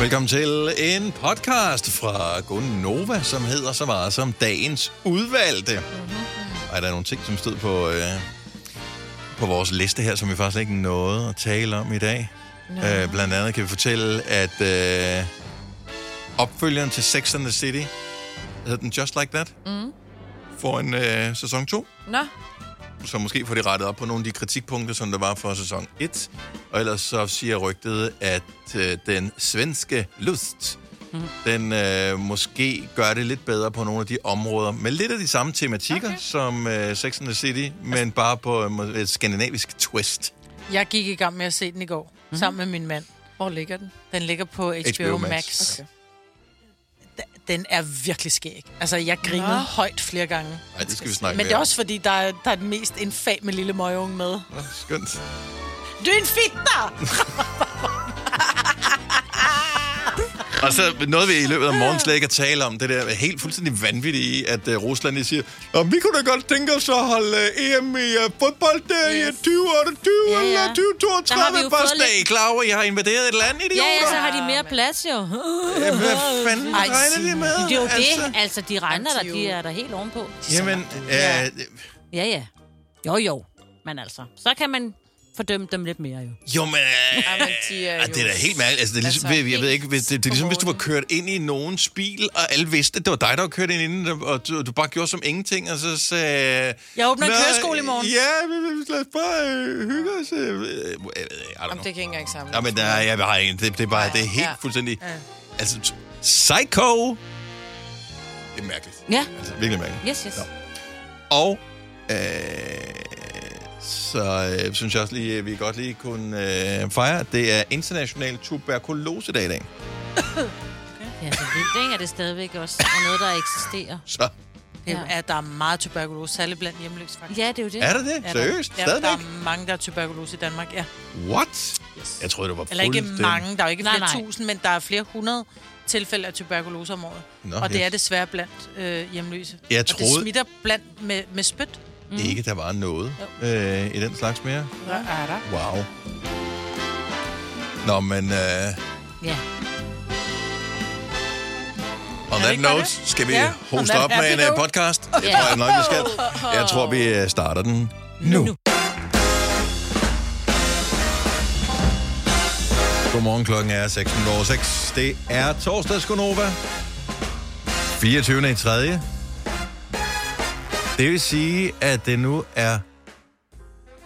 Velkommen til en podcast fra Gunova, som hedder så meget som dagens udvalgte. Mm-hmm. Og der er nogle ting, som stod på, øh, på vores liste her, som vi faktisk ikke nåede at tale om i dag. No. Øh, blandt andet kan vi fortælle, at øh, opfølgeren til Sex and the City, hedder den Just Like That, mm. får en øh, sæson 2. Nå, Så måske får de rettet op på nogle af de kritikpunkter, som der var for sæson 1. Og ellers så siger rygtet, at øh, den svenske lust, mm. den øh, måske gør det lidt bedre på nogle af de områder, med lidt af de samme tematikker okay. som øh, Sex and the City, men bare på øh, et skandinavisk twist. jeg gik i gang med at se den i går, Mhm. mm-hmm. sammen med min mand. Hvor ligger den? Den ligger på HBO, HBO HBO Max. Max. Okay. Den er virkelig skæg. Altså, jeg grinede Nå. højt flere gange. Nej, det skal vi snakke Men det mere er om. også fordi, der er, der er den mest infame lille møgeunge med. Nå, Skønt. Du er en fitter! Og så noget vi i løbet af morgen slet ikke at tale om, det der helt fuldstændig vanvittige i, at uh, Rusland de siger, Nå, vi kunne da godt tænke os at holde uh, EM i uh, fodbold der yes. I 2028 Ja, ja. eller Der har vi 2032. jo Bare stay lidt- klar over, at I har invaderet et land, idioter. Ja, ja, så har de mere plads jo. Jamen, hvad fanden Ej, regner de med? Det er jo altså? det. Altså, de regner der, de er er der helt ovenpå. Jamen, Ja. øh, Ja, ja. Jo, jo. Men altså, så kan man fordømme dem lidt mere jo. jo, men... Øh, Jamen, de er Ja, det er da jo- helt mærkeligt. Altså, det er ligesom, Altså, jeg ved ikke, hvis, det, det er ligesom, hvis du var kørt ind i nogens bil, og alle vidste, at det var dig, der var kørt ind inden, og du, du bare gjorde som ingenting, og så sagde... Jeg åbner en "Nå, køreskole i morgen." Ja, lad os bare øh, hygge os. Øh, jeg ved Jamen, det kan ikke engang sammen. Ja, men der, jeg har ikke, det, det er bare, det er helt Ja. fuldstændig... Ja. Altså, psycho! Det er mærkeligt. Ja. Altså, virkelig mærkeligt. Yes, yes. Nå. Og øh, så øh, synes jeg også lige, at vi godt lige kunne øh, fejre, det er international tuberkulosedag i dag. Ja, så vildt, ikke? Er det stadigvæk også er noget, der eksisterer. Så Det Ja. er, der er meget tuberkulose, særligt blandt hjemløse, faktisk. Ja, det er jo det. er det det? Ja, Seriøst? Der, ja, der Stadigvæk? er mange, der er tuberkulose i Danmark, ja. What? Yes. Jeg troede, det var Eller ikke fuldstændig- mange, der er jo ikke Nej, flere nej. tusind, men der er flere hundrede tilfælde af tuberkulose om året. Nå, og det er desværre blandt øh, hjemløse. Jeg Og det troede smitter blandt med, med spyt. Ikke, der var noget øh, i den slags mere. Hvad er der? Wow. Nå, men... Øh, Ja. On that note, det? skal vi Ja, hoste op med en note. podcast? Det Ja. tror jeg nok, vi skal. Jeg tror, vi øh, starter den nu. Nu. Godmorgen, klokken er 6.06. Det er torsdags Gunova. 24. i 3. Det vil sige, at det nu er...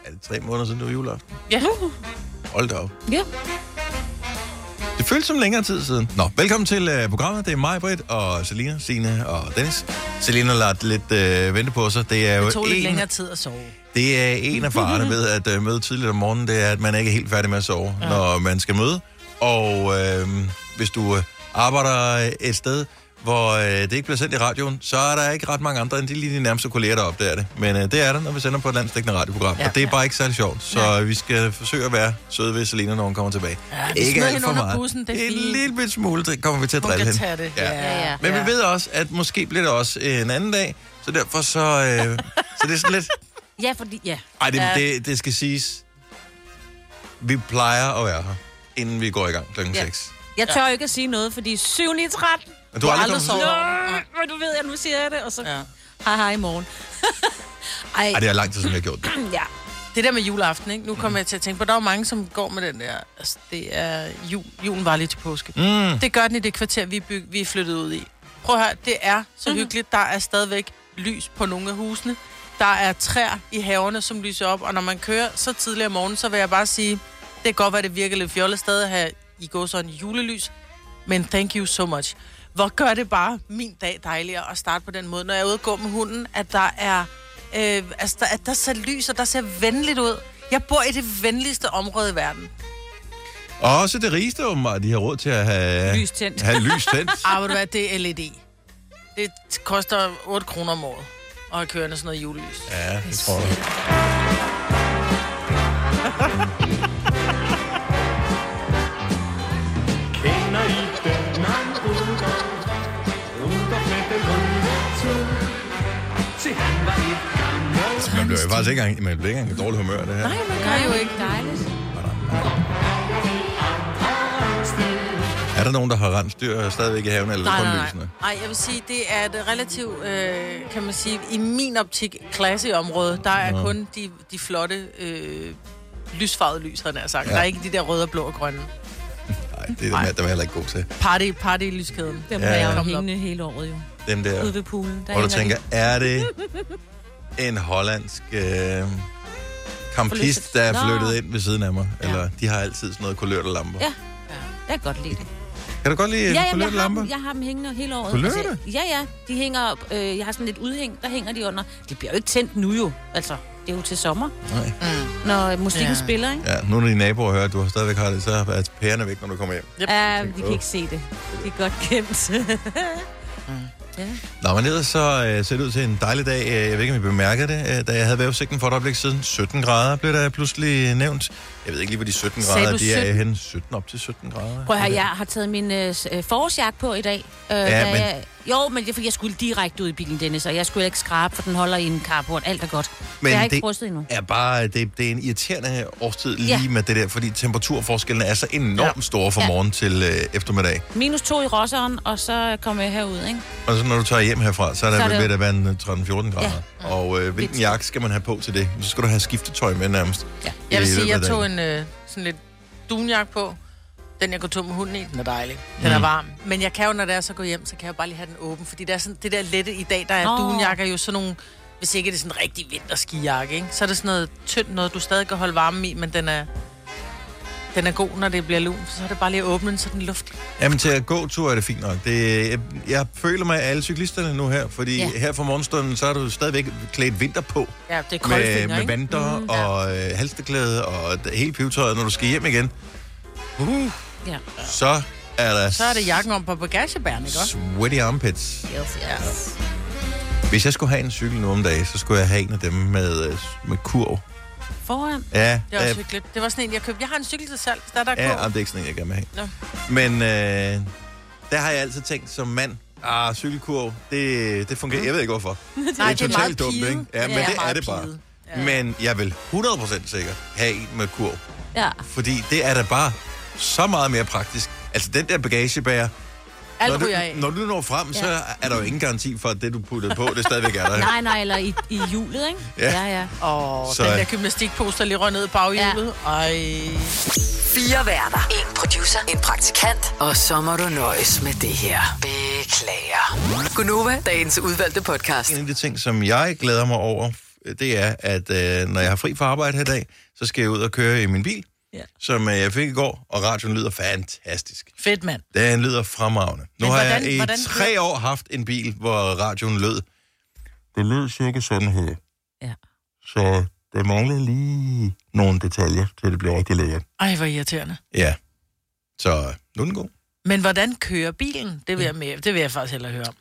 Er det tre måneder siden, det var juleaften? Ja. Hold da op. Ja. Det føles som længere tid siden. Nå, velkommen til uh, programmet. Det er mig, Britt, og Selina, Signe og Dennis. Selina har lagt lidt uh, vente på sig. Det er jo Det tog lidt en, længere tid at sove. det er en af farerne ved at uh, møde tidligt om morgenen, det er, at man ikke er helt færdig med at sove, ja. når man skal møde. Og øh, hvis du uh, arbejder et sted, hvor øh, det ikke bliver sendt i radioen, så er der ikke ret mange andre end de lige de nærmeste kolleger, der opdager det. Men øh, det er der, når vi sender på et landstækkende radioprogram. Ja, Ja. og det er bare ikke særlig sjovt. Så ja. vi skal forsøge at være søde ved Selina, når hun kommer tilbage. Ja, ikke alt for meget. bussen, det er en lille bit smule, det kommer vi til at Hun drille hende. det. Ja. Ja, ja. Men vi ved også, at måske bliver det også en anden dag, så derfor så... Øh, så det er sådan lidt... Ja, fordi... Ja. Ej, det, Ja. det, det skal siges. Vi plejer at være her, inden vi går i gang klokken Ja. 6. Jeg tør jo ikke at sige noget, fordi 7 i 13. Men du har aldrig aldrig sovet. Nå, men du ved, at nu siger jeg det, og så... Ja. Hej, hej i morgen. Ej, Ej, det er lang tid, siden jeg har gjort det. ja. Det der med juleaften, ikke? Nu kommer jeg til at tænke på, der er jo mange, som går med den der... Altså, det er jul, julen var lige til påske. Mm. Det gør den i det kvarter, vi er, byg, vi er flyttet ud i. Prøv at høre, det er så Mhm. hyggeligt. Der er stadigvæk lys på nogle af husene. Der er træer i haverne, som lyser op. Og når man kører så tidligt om morgenen, så vil jeg bare sige, det kan godt være, det virker lidt fjollet stadig at have i går sådan julelys. Men thank you so much. Hvor gør det bare min dag dejligere at starte på den måde, når jeg er ude og gå med hunden, at der er... Øh, altså, der, at der ser lys, og der ser venligt ud. Jeg bor i det venligste område i verden. Og også det rigeste, åbenbart, de har råd til at have Lys tændt. Have lys tændt. Ah, ved du hvad, det er LED. Det koster 8 kroner om året at kørende sådan noget julelys. Ja, det tror jeg. Man bliver jo faktisk ikke engang, man bliver ikke engang i dårlig humør, det her. Nej, man gør jo ikke. Dejligt. Er Er der nogen, der har rensdyr stadigvæk i haven, eller er Nej, nej, nej. lysene? Nej, jeg vil sige, det er et relativt, øh, kan man sige, i min optik, klasse område. Der er kun de, de flotte, øh, lysfarvede lys, havde jeg sagt. Ja. Der er ikke de der røde og blå og grønne. Nej, det er dem, jeg- dem er jeg heller ikke god til. Party, party lyskæden. Dem Ja, jeg ja. jo hængende hele året jo. Dem der, Ude ved poolen. Der hvor du tænker, er det en hollandsk øh, campist, Forlystet. der er Nå. flyttet ind ved siden af mig? Ja. Eller de har altid sådan noget kulørte lamper. Ja. Jeg kan godt lide det. Kan du godt lide Ja, jamen, jeg, har lamper? dem, jeg har dem hængende hele året. Kulørte? ja, ja. De hænger, øh, jeg har sådan lidt udhæng, der hænger de under. De bliver jo ikke tændt nu jo. Altså, det er jo til sommer, Nej. når musikken Ja. spiller, ikke? Ja, nu når dine naboer hører, at du stadigvæk har det, så er pærerne væk, når du kommer hjem. Yep. Ja, de kan ikke se det. De er godt gemt. ja. Nå, men ellers så øh, ser det ud til en dejlig dag. Øh, Jeg ved ikke, om I bemærkede det, øh, da jeg havde vejrudsigten for et øjeblik siden. 17 grader blev der pludselig nævnt. Jeg ved ikke lige, hvor de 17 Sagde grader de er 17? hen. 17 op til 17 grader. Prøv at høre, jeg har taget min øh, øh, forårsjakke på i dag. Øh, Ja, da men- Jeg, jo, men det er fordi, jeg skulle direkte ud i bilen, Dennis, og jeg skulle ikke skrabe, for den holder i en carport. Alt er godt. Men jeg har ikke det- endnu. er bare, det, det er en irriterende årstid lige Ja. med det der, fordi temperaturforskellene er så enormt Ja. store fra Ja. morgen til øh, eftermiddag. Minus to i Rosseren, og så kommer jeg herud, ikke? Og så når du tager hjem herfra, så er der Så er det- ved at være en 13-14 grader. Ja. Og øh, hvilken jakke skal man have på til det? Så skal du have skiftetøj med nærmest. Ja. Jeg vil sige, jeg tog en øh, sådan lidt dunjakke på. Den, jeg går tur med hunden i, den er dejlig. Den er Mm. varm. Men jeg kan jo, når det er så gå hjem, så kan jeg bare lige have den åben. Fordi det er sådan, det der lette i dag, der er oh. dunjakker jo sådan nogle... Hvis ikke det er sådan en rigtig vinterskijakke, ikke? så er det sådan noget tyndt noget, du stadig kan holde varme i, men den er, den er god, når det bliver lun. Så er det bare lige at åbne den, så den er luftig. Jamen til at gå tur er det fint nok. Det, jeg, jeg føler mig af alle cyklisterne nu her, fordi ja. Ja. her fra morgenstunden, så er du stadigvæk klædt vinter på. Ja, det er kolde Med, fingre, med ikke? vanter mm, og øh, halsteklæde og det hele pivetøjet, når du skal hjem igen. Uh, Ja. så er der Så er det jakken om på bagagebæren, ikke også? sweaty armpits. Yes, yes. Hvis jeg skulle have en cykel nu om dagen, så skulle jeg have en af dem med, øh, med kurv. Foran. Ja, Det er også øh, hyggeligt. Det var sådan en, jeg købte. Jeg har en cykel til salg, der er der ja jamen, det er ikke sådan en, jeg gerne vil have. Nå. Men øh, der har jeg altid tænkt som mand, ah, cykelkurv, det, det fungerer. Jeg ved ikke hvorfor. Nej, det er det er meget dumt, ikke? Ja, men Ja, det er meget det bare. Ja. Men jeg vil 100% sikkert have en med kurv. Ja. Fordi det er da bare så meget mere praktisk. Altså den der bagagebærer, Alt når du, ryger af. når du når frem, ja. så er der jo ingen garanti for, at det du puttede på, det stadigvæk er der. Nej, nej, eller i, i hjulet, ikke? Ja. ja. ja. Og Så- den der gymnastikpose, der lige røg ned i baghjulet. Ja. Ej. Fire værter. En producer. En praktikant. Og så må du nøjes med det her. Beklager. Gunova, dagens udvalgte podcast. En af de ting, som jeg glæder mig over, det er, at øh, når jeg har fri fra arbejde her i dag, så skal jeg ud og køre i min bil, Ja. som øh, jeg fik i går, og radioen lyder fantastisk. Fedt, mand. Den lyder fremragende. Nu Men har hvordan- jeg i hvordan tre år haft en bil, hvor radioen lød. Det lød cirka sådan her. Ja. Så det mangler lige nogle detaljer, til det bliver rigtig lækkert. Ej, hvor irriterende. Ja. Så nu er den god. Men hvordan kører bilen? Det vil jeg, med, det vil jeg faktisk hellere høre om.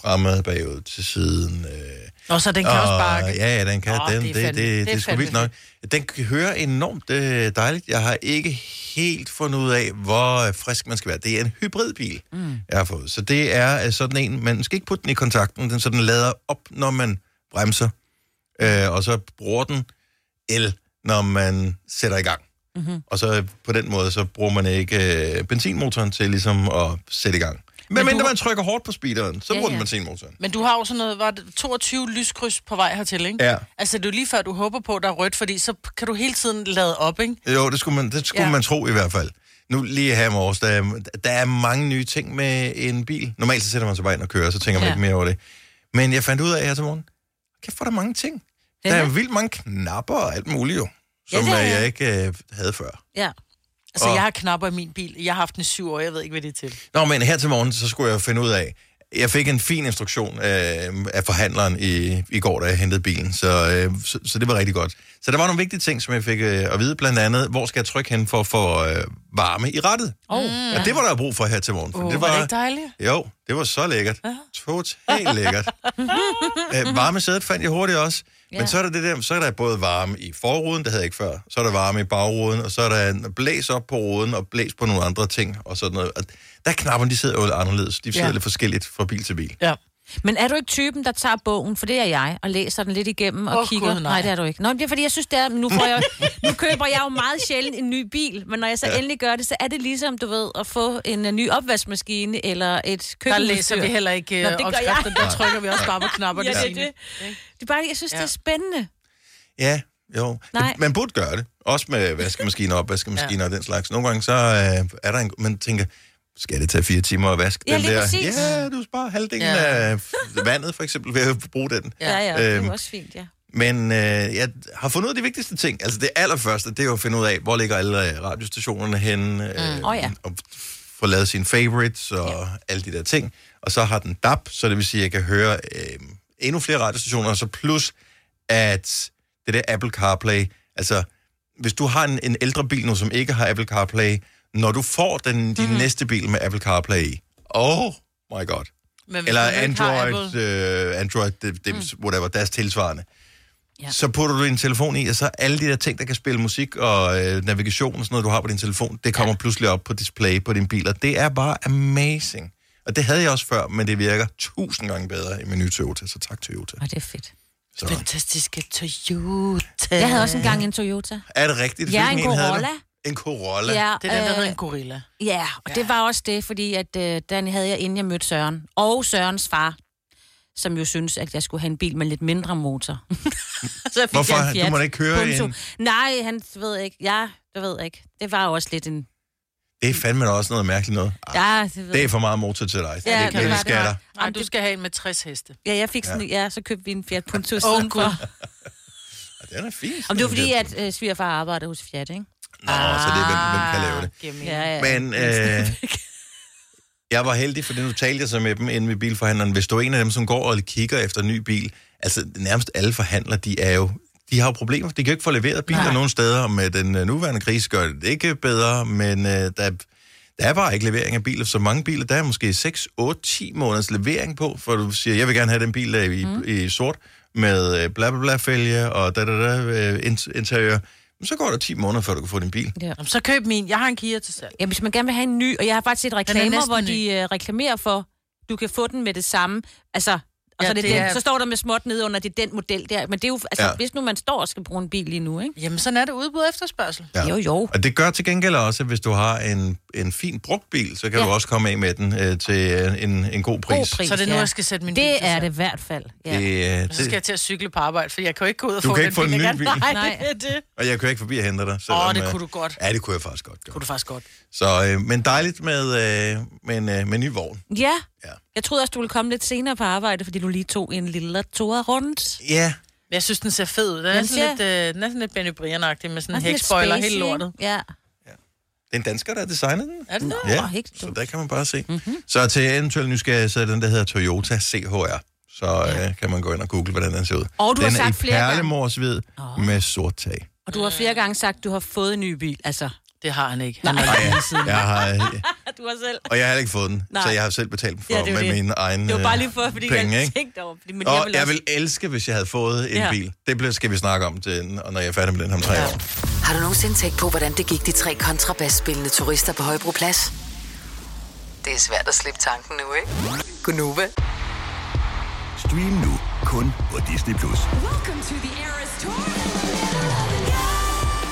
Fremad, bagud, til siden. Øh, Og så den kan også bare... Ja, ja, den kan. Åh, den, det er det, fandme- det, det det, er sgu fandme vildt nok. Den hører enormt øh, dejligt. Jeg har ikke helt fundet ud af, hvor øh, frisk man skal være. Det er en hybridbil, mm. jeg har fået. Så det er øh, sådan en, man skal ikke putte den i kontakten, den, så den lader op, når man bremser. Øh, og så bruger den el, når man sætter i gang. Mm-hmm. Og så på den måde, så bruger man ikke øh, benzinmotoren til ligesom at sætte i gang. Men, Men du- man trykker hårdt på speederen, så Ja, bruger den ja. benzinmotoren. Men du har jo sådan noget, var det 22 lyskryds på vej hertil, ikke? Ja. Altså, det er jo lige før, du håber på, at der er rødt, fordi så kan du hele tiden lade op, ikke? Jo, det skulle man, det skulle ja. Man tro i hvert fald. Nu lige her i morges, der, er- der er mange nye ting med en bil. Normalt så sætter man sig bare ind og kører, så tænker man ja. Ikke mere over det. Men jeg fandt ud af her til morgen, kæft, hvor er der mange ting. Der Ja. er vildt mange knapper og alt muligt jo, som ja, jeg. jeg ikke øh, havde før. Ja. Altså, Og- jeg har knapper i min bil. Jeg har haft den i syv år, jeg ved ikke, hvad det er til. Nå, men her til morgen, så skulle jeg finde ud af, jeg fik en fin instruktion øh, af forhandleren i, i går, da jeg hentede bilen, så, øh, så, så det var rigtig godt. Så der var nogle vigtige ting, som jeg fik øh, at vide, blandt andet, hvor skal jeg trykke hen for at få øh, varme i rettet? Oh. Ja, det var der brug for her til morgen. Oh, det var var, det ikke dejligt? Jo, det var så lækkert. Totalt lækkert. Æ, varme sædet fandt jeg hurtigt også. Men så er der det der, så er der både varme i forruden, det havde jeg ikke før. Så er der varme i bagruden, og så er der en blæs op på ruden, og blæs på nogle andre ting, og sådan noget. Og der er knapperne, de sidder jo lidt anderledes. De sidder. Ja. lidt forskelligt fra bil til bil. Ja. Men er du ikke typen, der tager bogen, for det er jeg, og læser den lidt igennem og oh, kigger? Gud, nej. nej. det er du ikke. Nå, det er fordi, jeg synes, det er, nu, får jeg, nu køber jeg jo meget sjældent en ny bil, men når jeg så ja. endelig gør det, så er det ligesom, du ved, at få en, uh, ny opvaskemaskine eller et Der køkkenudstyr. læser vi heller ikke Nå, Nå, det jeg. Der trykker vi også bare på knapperne. Ja, det er Signe. det. Det er bare, jeg synes, ja. det er spændende. Ja, jo. Nej. Man burde gøre det. Også med vaskemaskiner og opvaskemaskiner ja. og den slags. Nogle gange så øh, er der en... Man tænker, skal det tage fire timer at vaske Ja, den lige der? præcis. Ja, du sparer halvdelen Ja. af vandet, for eksempel, ved at bruge den. Ja, ja, det er Øhm, også fint, ja. Men øh, jeg har fundet ud af de vigtigste ting. Altså det allerførste, det er jo at finde ud af, hvor ligger alle øh, radiostationerne henne. Øh, Åh, ja. Og få lavet sine favorites og ja. alle de der ting. Og så har den DAB, så det vil sige, at jeg kan høre øh, endnu flere radiostationer. Og så plus, at det der Apple CarPlay, altså hvis du har en, en ældre bil nu, som ikke har Apple CarPlay, når du får den, din mm. næste bil med Apple CarPlay i, oh my god. Men Eller Android, Apple- øh, Android det, det, mm. whatever, deres tilsvarende. Ja. Ja. Så putter du din telefon i, og så alle de der ting, der kan spille musik og øh, navigation og sådan noget, du har på din telefon, det kommer ja. pludselig op på display på din bil, og det er bare amazing. Og det havde jeg også før, men det virker tusind gange bedre i min nye Toyota, så tak Toyota. Og det er fedt. Så. Fantastiske Toyota. Jeg havde også engang en Toyota. Er det rigtigt? Ja, Hvilken en? Corolla. En Corolla? Ja, Det er den, der øh, hedder en gorilla. Ja, og det var også det, fordi at, øh, den havde jeg, inden jeg mødte Søren. Og Sørens far, som jo synes, at jeg skulle have en bil med lidt mindre motor. så jeg fik Hvorfor? jeg en Du må ikke køre Punto. en- Nej, han ved ikke. Ja, det ved jeg ikke. Det var også lidt en... Det er fandme også noget mærkeligt noget. Ja, det Det er for meget motor til dig. Ja, det, det det, skal der. Jamen, du skal have en med 60 heste. Ja, jeg fik sådan, ja. ja, så købte vi en Fiat Punto Åh, siden Gud. for. Ja, Den er fin. Om det var fordi, at øh, svigerfar arbejdede hos Fiat, ikke? Nå, så det er, hvem, hvem kan lave det. Mening. Ja, ja. Men øh, jeg var heldig, for nu talte jeg så med dem inde ved bilforhandleren. Hvis du er en af dem, som går og kigger efter en ny bil, altså nærmest alle forhandlere, de er jo de har jo problemer. De kan jo ikke få leveret biler Nej. nogen steder, og med den øh, nuværende krise gør det ikke bedre, men øh, der, der er bare ikke levering af biler. Så mange biler, der er måske 6, 8, 10 måneders levering på, for du siger, jeg vil gerne have den bil der i, mm. i sort, med øh, bla bla bla fælge og da da da øh, int- interiør. Så går der 10 måneder, før du kan få din bil. Ja. Så køb min. Jeg har en Kia til salg. Ja, hvis man gerne vil have en ny, og jeg har faktisk set reklamer, hvor ny. de øh, reklamerer for, du kan få den med det samme. Altså, og Ja, så, det det den, er- så står der med småt nede under, det er den model der. Men det er jo, altså, Ja. hvis nu man står og skal bruge en bil lige nu, ikke? Jamen, sådan er det udbud og efterspørgsel. Ja. Jo, jo. Og det gør til gengæld også, at hvis du har en, en fin brugt bil, så kan ja. Du også komme af med den øh, til øh, en, en god pris. God pris. Så det er nu, ja. jeg skal sætte min bil Det er det i hvert fald. Ja. Det, øh, Så skal jeg til at cykle på arbejde, for jeg kan jo ikke gå ud og Du få kan den ikke få en jeg ny bil. Nej, Nej. det er det. og jeg kører ikke forbi og henter dig. Åh, det øh, kunne du godt. Ja, det kunne jeg faktisk godt gøre. Kunne du faktisk godt. Så, øh, men dejligt med, øh, med, en, øh, med en ny vogn. ja. Ja. Jeg troede også, du ville komme lidt senere på arbejde, fordi du lige tog en lille tur rundt. Ja, Men Jeg synes, den ser fed ud. Den er sådan lidt, øh, den er sådan lidt Benny Brian-agtig med sådan en hækspoiler helt lortet. Ja. det er en dansker, der har designet den. Er det det? Ja, så der kan man bare se. Mm-hmm. Så til eventuelt nysgerrighed, så er den, der hedder Toyota CHR. Så øh, kan man gå ind og google, hvordan den ser ud. Og du den har er sagt i flere gange- perlemorshvid oh. med sort tag. Og du har flere gange sagt, at du har fået en ny bil. Altså, Det har han ikke. Han har lige jeg, siden. jeg har, du har selv. og jeg har heller ikke fået den, Nej. så jeg har selv betalt for Ja, det er med det. mine egne Det var bare lige øh, for, fordi penge, jeg ikke? tænkte over. Fordi, men Og jeg jeg, vil jeg også... vil elske, hvis jeg havde fået en ja. Ja. bil. Det bliver- skal vi snakke om, til, og når jeg er færdig med den her om tre år. Har du nogensinde tænkt på, hvordan det gik de tre kontrabasspillende turister på Højbroplads? Det er svært at slippe tanken nu, ikke? Gunova, Stream nu kun på Disney+. Plus.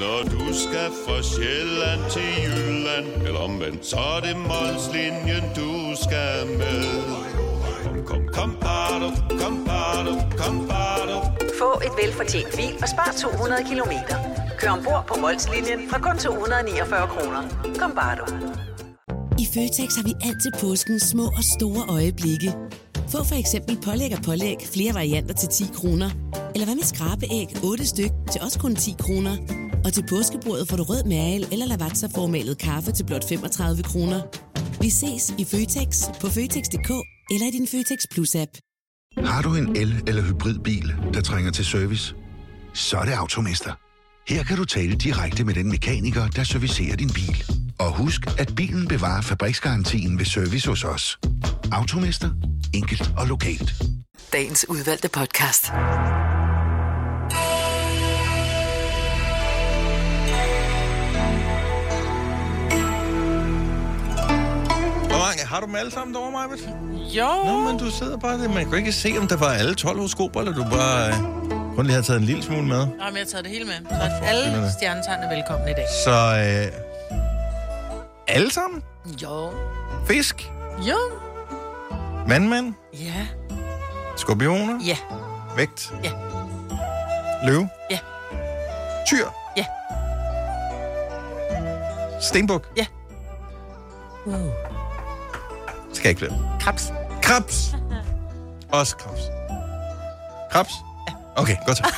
Når du skal fra Sjælland til Jylland Eller omvendt, så er det Molslinjen, du skal med Kom, kom, kom, bado, kom, bado, kom, bado. Få et velfortjent bil og spar 200 kilometer. Kør ombord på Molslinjen fra kun 249 kroner. Kom bare du. I Føtex har vi altid påsken små og store øjeblikke. Få for eksempel pålæg og pålæg flere varianter til 10 kroner. Eller hvad med skrabeæg 8 styk til også kun 10 kroner. Og til påskebordet får du rød mal eller lavatserformalet kaffe til blot 35 kroner. Vi ses i Føtex på Føtex.dk eller i din Føtex Plus-app. Har du en el- eller hybridbil, der trænger til service? Så er det Automester. Her kan du tale direkte med den mekaniker, der servicerer din bil. Og husk, at bilen bevarer fabriksgarantien ved service hos os. Automester. Enkelt og lokalt. Dagens udvalgte podcast. Har du dem alle sammen derovre, Majbet? Jo. Nå, men du sidder bare der. Man kan ikke se, om der var alle 12 horoskoper, eller du bare øh, kun lige har taget en lille smule med. Nej, men jeg har taget det hele med. Så alle stjernetegn er velkomne i dag. Så øh, alle sammen? Jo. Fisk? Jo. Vandmand? Ja. Skorpioner? Ja. Vægt? Ja. Løve? Ja. Tyr? Ja. Stenbuk? Ja. Uh. Skal jeg ikke flere? Krebs. Krebs. Også krebs. Krebs? Ja. Okay, godt så.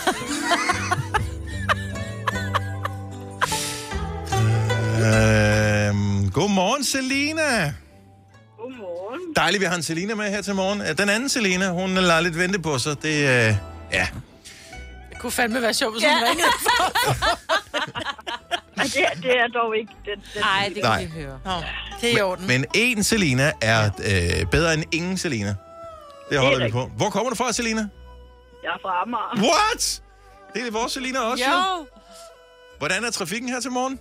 øhm, godmorgen, Selina. Godmorgen. Dejligt, vi har en Selina med her til morgen. Øh, Den anden Selina, hun lader lidt vente på sig. Det, øh, ja. Det kunne fandme være sjovt, hvis hun ringede. Ej, det, det er dog ikke den. den Nej, kan Nej. vi høre. Nå, det er i orden. Men en Selina er øh, bedre end ingen Selina. Det holder vi på. Hvor kommer du fra, Selina? Jeg er fra Amager. What? Det er vores Selina også, Jo. Hvordan er trafikken her til morgen?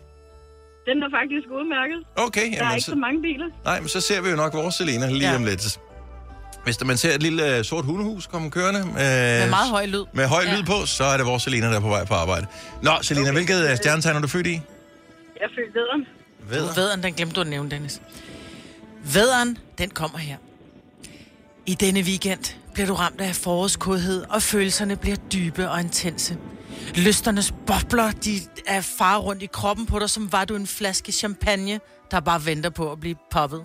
Den er faktisk udmærket. Okay, Der er jamen, ikke så- så mange biler. Nej, men så ser vi jo nok vores Selina lige ja. om lidt. Hvis der, man ser et lille uh, sort hundehus komme kørende øh, Med meget høj lyd. med høj Ja. lyd på, så er det vores Selina, der er på vej på arbejde. Nå, Selina, okay. hvilket uh, stjernetegn er du født i? Jeg er født vederen. Vædder. Vædderen, den glemte du at nævne, Dennis. Vædderen, den kommer her. I denne weekend bliver du ramt af forårskodhed, og følelserne bliver dybe og intense. Lysternes bobler, de er far rundt i kroppen på dig, som var du en flaske champagne, der bare venter på at blive poppet.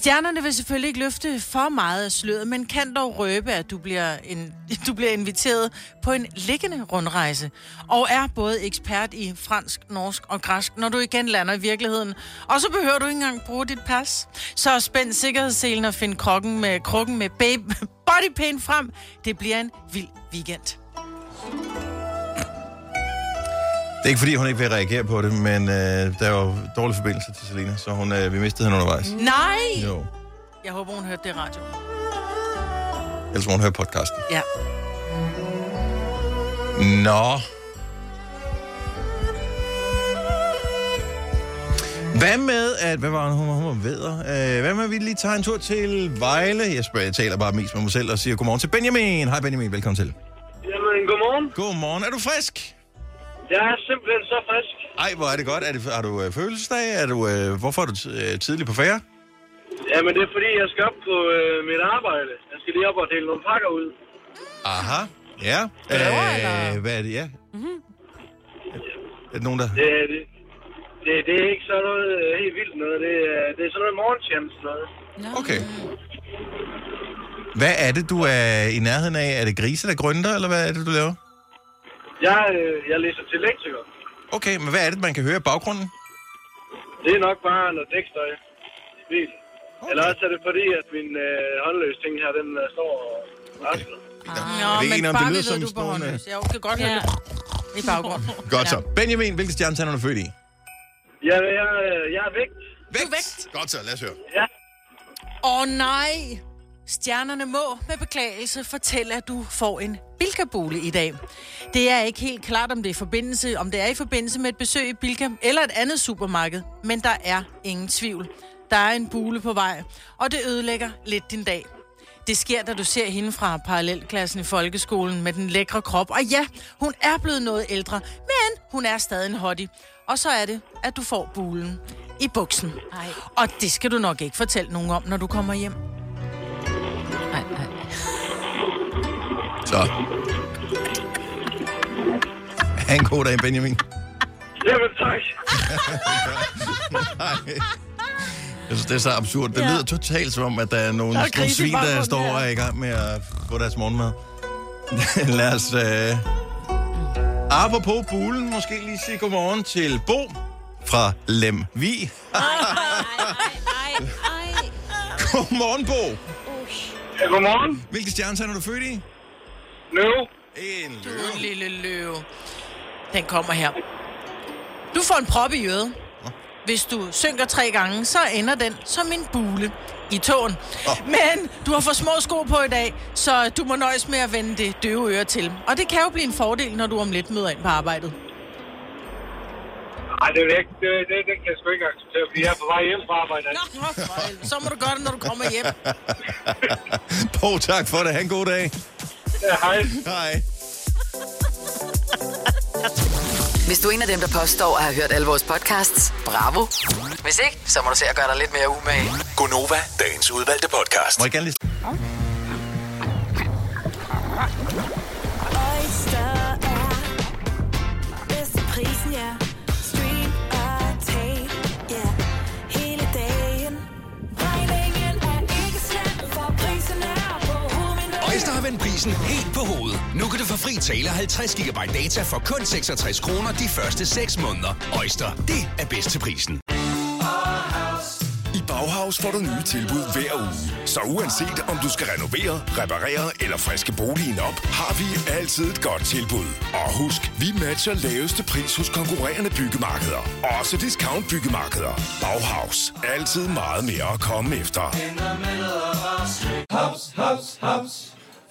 Stjernerne vil selvfølgelig ikke løfte for meget af sløret, men kan dog røbe, at du bliver, en, du bliver inviteret på en liggende rundrejse, og er både ekspert i fransk, norsk og græsk, når du igen lander i virkeligheden. Og så behøver du ikke engang bruge dit pas. Så spænd sikkerhedsselen og find krokken med, krukken med babe, bodypain frem. Det bliver en vild weekend. Det er ikke, fordi hun ikke vil reagere på det, men øh, der er jo dårlig forbindelse til Selina, så hun, øh, vi mistede hende undervejs. Nej! Jo, Jeg håber, hun hørte det i radio. ellers må hun høre podcasten. Ja. Nå. Hvad med, at... Hvad var det, hun, hun var vædder? Øh, hvad med, at vi lige tager en tur til Vejle? Jeg, spørger, jeg taler bare mest med mig selv og siger godmorgen til Benjamin. Hej Benjamin, velkommen til. Jamen, godmorgen. Godmorgen. Er du frisk? Jeg er simpelthen så frisk. Ej, hvor er det godt. Er det, har du øh, fødselsdag? Er du, øh, hvorfor er du t- øh, tidligt på færre? Jamen, det er fordi, jeg skal op på øh, mit arbejde. Jeg skal lige op og dele nogle pakker ud. Aha. Ja. Øh, hvad er det, ja? Mhm. Er det nogen, der... Det, er- det, det, det er ikke sådan noget øh, helt vildt noget. Det, er, det er sådan noget morgentjens noget. Okay. Hvad er det, du er i nærheden af? Er det grise, der grønter, eller hvad er det, du laver? Jeg, øh, jeg læser til lektiker. Okay, men hvad er det, man kan høre i baggrunden? Det er nok bare noget dækstøj i bilen. Okay. Eller også er det fordi, at min øh, håndløse ting her, den øh, står og rasler. Nå, er det ikke men en om det bare lyder vi som ved, du er på håndløs. Jeg kan godt høre det i baggrunden. Godt så. Benjamin, hvilke stjernetegn er du født i? Ja, jeg, øh, jeg er vægt. Vægt? vægt. Godt så, lad os høre. Ja. Åh oh, nej! Stjernerne må med beklagelse fortælle, at du får en Bilka-bule i dag. Det er ikke helt klart, om det, er forbindelse, om det er i forbindelse med et besøg i Bilka eller et andet supermarked, men der er ingen tvivl. Der er en bule på vej, og det ødelægger lidt din dag. Det sker, da du ser hende fra parallelklassen i folkeskolen med den lækre krop. Og ja, hun er blevet noget ældre, men hun er stadig en hottie. Og så er det, at du får bulen i buksen. Ej. Og det skal du nok ikke fortælle nogen om, når du kommer hjem. Nej, nej. Så. Ha' en god dag, Benjamin. Jamen, tak. Nej. Jeg synes, det er så absurd. Det Ja. lyder totalt som om, at der er nogle, Der er nogle svin, der står og er i gang med at få deres morgenmad. Lad os... Øh... Apropos bulen, måske lige sige godmorgen til Bo fra Lemvi. Godmorgen, Bo. Ja, godmorgen. Hvilke stjernetegn er du født i? Løve. En Du er en lille løve. Den kommer her. Du får en prop i øret. Hvis du synker tre gange, så ender den som en bule i tåen. Men du har for små sko på i dag, så du må nøjes med at vende det døve øre til. Og det kan jo blive en fordel, når du om lidt møder ind på arbejdet. Nej, det er ikke. Det, det, det kan jeg sgu ikke acceptere, fordi jeg er på vej hjem fra arbejde. Nå, så må du gøre det, når du kommer hjem. Bo, tak for det. Ha' en god dag. Ja, hej. Hej. Hvis du er en af dem, der påstår at have hørt alle vores podcasts, bravo. Hvis ikke, så må du se at gøre dig lidt mere umage. Gonova, dagens udvalgte podcast. Må jeg gerne lige... Oyster vendt prisen helt på hovedet. Nu kan du få fri tale 50 GB data for kun 66 kroner de første 6 måneder. Øjster, det er bedst til prisen. I Bauhaus får du nye tilbud hver uge. Så uanset om du skal renovere, reparere eller friske boligen op, har vi altid et godt tilbud. Og husk, vi matcher laveste pris hos konkurrerende byggemarkeder. Også discount byggemarkeder. Bauhaus. Altid meget mere at komme efter. Haps, haps, haps.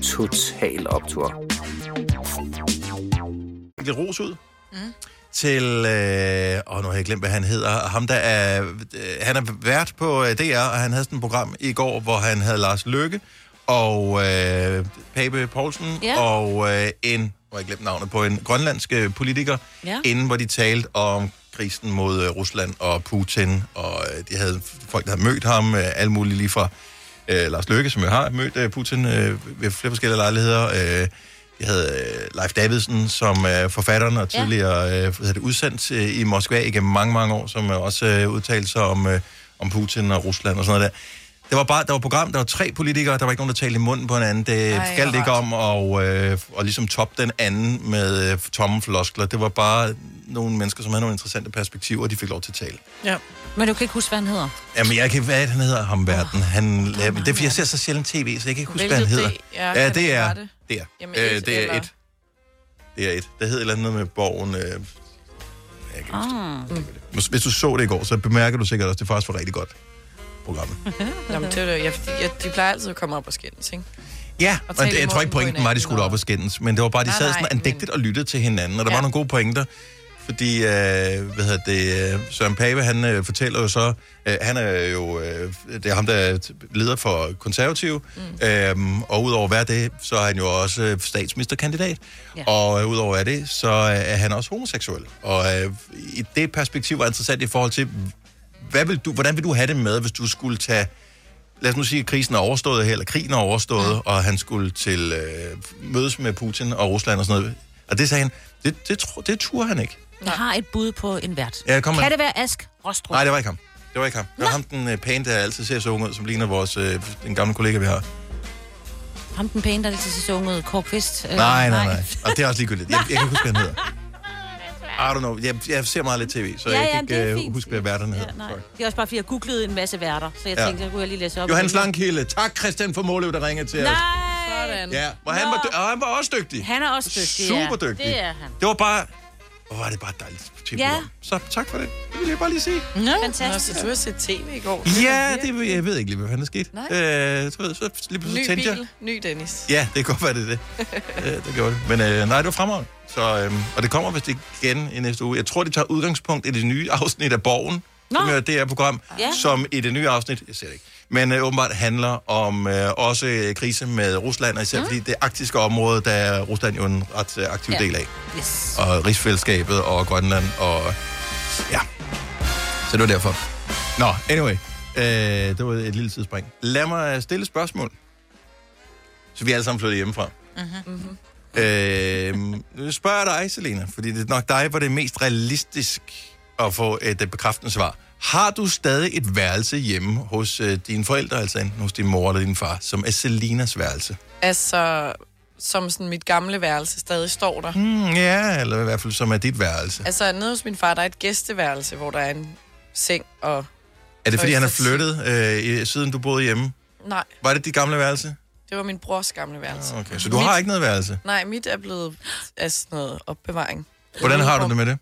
Total Optor. Lidt ros ud. Mm. Til, øh, åh, nu har jeg glemt, hvad han hedder. Ham, der er, øh, han er vært på øh, DR, og han havde sådan et program i går, hvor han havde Lars Løkke og øh, Pape Poulsen Ja. og øh, en, har jeg glemt navnet på, en grønlandsk øh, politiker, Ja. inden hvor de talte om krisen mod øh, Rusland og Putin, og øh, de havde folk, der havde mødt ham, øh, alle mulige lige fra øh, Lars Løkke, som jo har mødt øh, Putin øh, ved flere forskellige lejligheder. Øh, de havde øh, Leif Davidsen, som er forfatteren og tidligere øh, hedder det, udsendt øh, i Moskva igennem mange, mange år, som øh, også øh, udtalte sig om, øh, om Putin og Rusland og sådan noget der. Det var bare, der var program, der var tre politikere, der var ikke nogen, der talte i munden på hinanden. Det Ej, galt ikke om at øh, og ligesom toppe den anden med øh, tomme floskler. Det var bare nogle mennesker, som havde nogle interessante perspektiver, og de fik lov til at tale. Ja. Men du kan ikke huske, hvad han hedder. Jamen, jeg kan ikke, hvad det, han hedder, ham verden. Han, oh, det er, fordi jeg ser så sjældent tv, så jeg kan ikke huske, hvad han hedder. det er? ja, Kan det er, rette? det er. Jamen, Øh, et det er eller- et. Det er et. Der hedder et eller andet med borgen. Øh, Ah. hvis, hvis du så det i går, så bemærker du sikkert også, at det faktisk var rigtig godt program. Jamen, det er det. Jeg, jeg, de plejer altid at komme op og skændes, ikke? Ja, Og og det, jeg tror ikke på pointen var, at de skulle op og skændes, men det var bare, de Nej, sad nej, sådan andægtigt og lyttede til hinanden, og der Ja. var nogle gode pointer. Fordi, øh, hvad hedder det, øh, Søren Pape, han øh, fortæller jo så, øh, han er jo, øh, det er ham, der er leder for konservative, mm. øhm, og udover være det, så er han jo også øh, statsministerkandidat, ja. og øh, udover at det, så er han også homoseksuel. Og øh, i det perspektiv var interessant i forhold til, hvad vil du, hvordan vil du have det med, hvis du skulle tage lad os nu sige, at krisen er overstået her, eller krigen er overstået, mm. og han skulle til øh, mødes med Putin og Rusland og sådan noget. Og det sagde han, det, det, tro, det turde han ikke. Jeg har et bud på en vært. Ja, kom med. kan det være Ask Rostrup? Nej, det var ikke ham. Det var ikke ham. Det var ham, den øh, pæne, der altid ser så ung ud, som ligner vores, øh, den gamle kollega, vi har. Ham den pæne, der er lidt til så unge ud. Kåre Kvist. Øh, Nej, nej, nej. Og det er også ligegyldigt. Jeg, jeg kan ikke huske, hvad han hedder. I don't know. Jeg, jeg ser meget lidt tv, så Ja, jeg ja, kan ikke fint. huske, hvad værterne hedder. Nej, det er også bare, fordi jeg googlede en masse værter, så jeg Ja. tænkte, så kunne jeg lige læse op. Johannes Langkilde. Tak, Christian for Måløv, der ringede til os. Nej! Sådan. Ja, hvor han, var, og han var også dygtig. Han er også dygtig, Super ja. dygtig. Det er han. Det var bare... Hvor var det bare dejligt. Ja. Så tak for det. Det vil jeg bare lige sige. Nå, Fantastisk. Nå, så du har set tv i går? Ja, det, ved- jeg ved ikke lige, hvad fanden der skete. Nej. Øh, så, ved, så lige Ny pludselig jeg. bil, ny Dennis. Ja, det kan godt være, det er det. øh, det gjorde det. Men øh, nej, det var fremragende. Så, øh, og det kommer vist igen i næste uge. Jeg tror, det tager udgangspunkt i det nye afsnit af Borgen, Nå. som er det her program, Ja. som i det nye afsnit, jeg ser det ikke, men øh, åbenbart handler om øh, også øh, krise med Rusland, og især mm. fordi det arktiske område, der er Rusland jo en ret øh, aktiv Ja. del af. Yes. Og rigsfællesskabet og Grønland og ja. Så det var derfor. Nå, anyway. Øh, det var et lille tidsspring. Lad mig stille spørgsmål. Så vi er alle sammen flyttet hjemmefra. Mm-hmm. Øh, nu spørger jeg dig, Selena, fordi det er nok dig, hvor det er mest realistisk at få et øh, bekræftende svar. Har du stadig et værelse hjemme hos øh, dine forældre, altså enten hos din mor eller din far, som er Selinas værelse? Altså, som sådan mit gamle værelse stadig står der. Mm, ja, eller i hvert fald som er dit værelse. Altså, nede hos min far, der er et gæsteværelse, hvor der er en seng og... Er det, fordi han er tøjstativ. flyttet, øh, i- siden du boede hjemme? Nej, Var det dit gamle værelse? det var min brors gamle værelse. Okay, så du har ikke noget værelse? Nej, mit er blevet af sådan noget opbevaring. Hvordan har du det med det?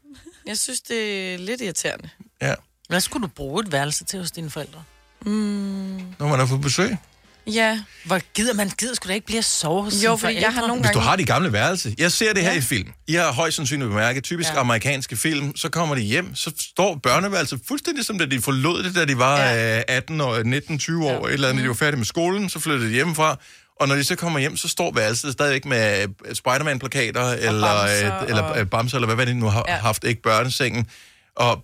Jeg synes, det er lidt irriterende. Ja. Hvad skulle du bruge et værelse til hos dine forældre? Mm, Når man er på besøg? ja. Hvor gider man gider sgu da ikke blive at sove hos Jo, sine fordi jeg forældre? har nogle Hvis du har de gamle værelse. Jeg ser det her i film. I har højst sandsynligt bemærket, typisk ja. amerikanske film, så kommer de hjem, så står børneværelset fuldstændig som da de forlod det, da de var ja. 18 år, 19, 20 år, ja. et eller andet, de var færdige med skolen, så flyttede de hjemmefra. Og når de så kommer hjem, så står værelset stadigvæk med øh, Spider-Man-plakater, eller, bamser, øh, eller og- øh, bamser, eller hvad, hvad de nu har ja. Ja. haft, ikke børnesengen. Og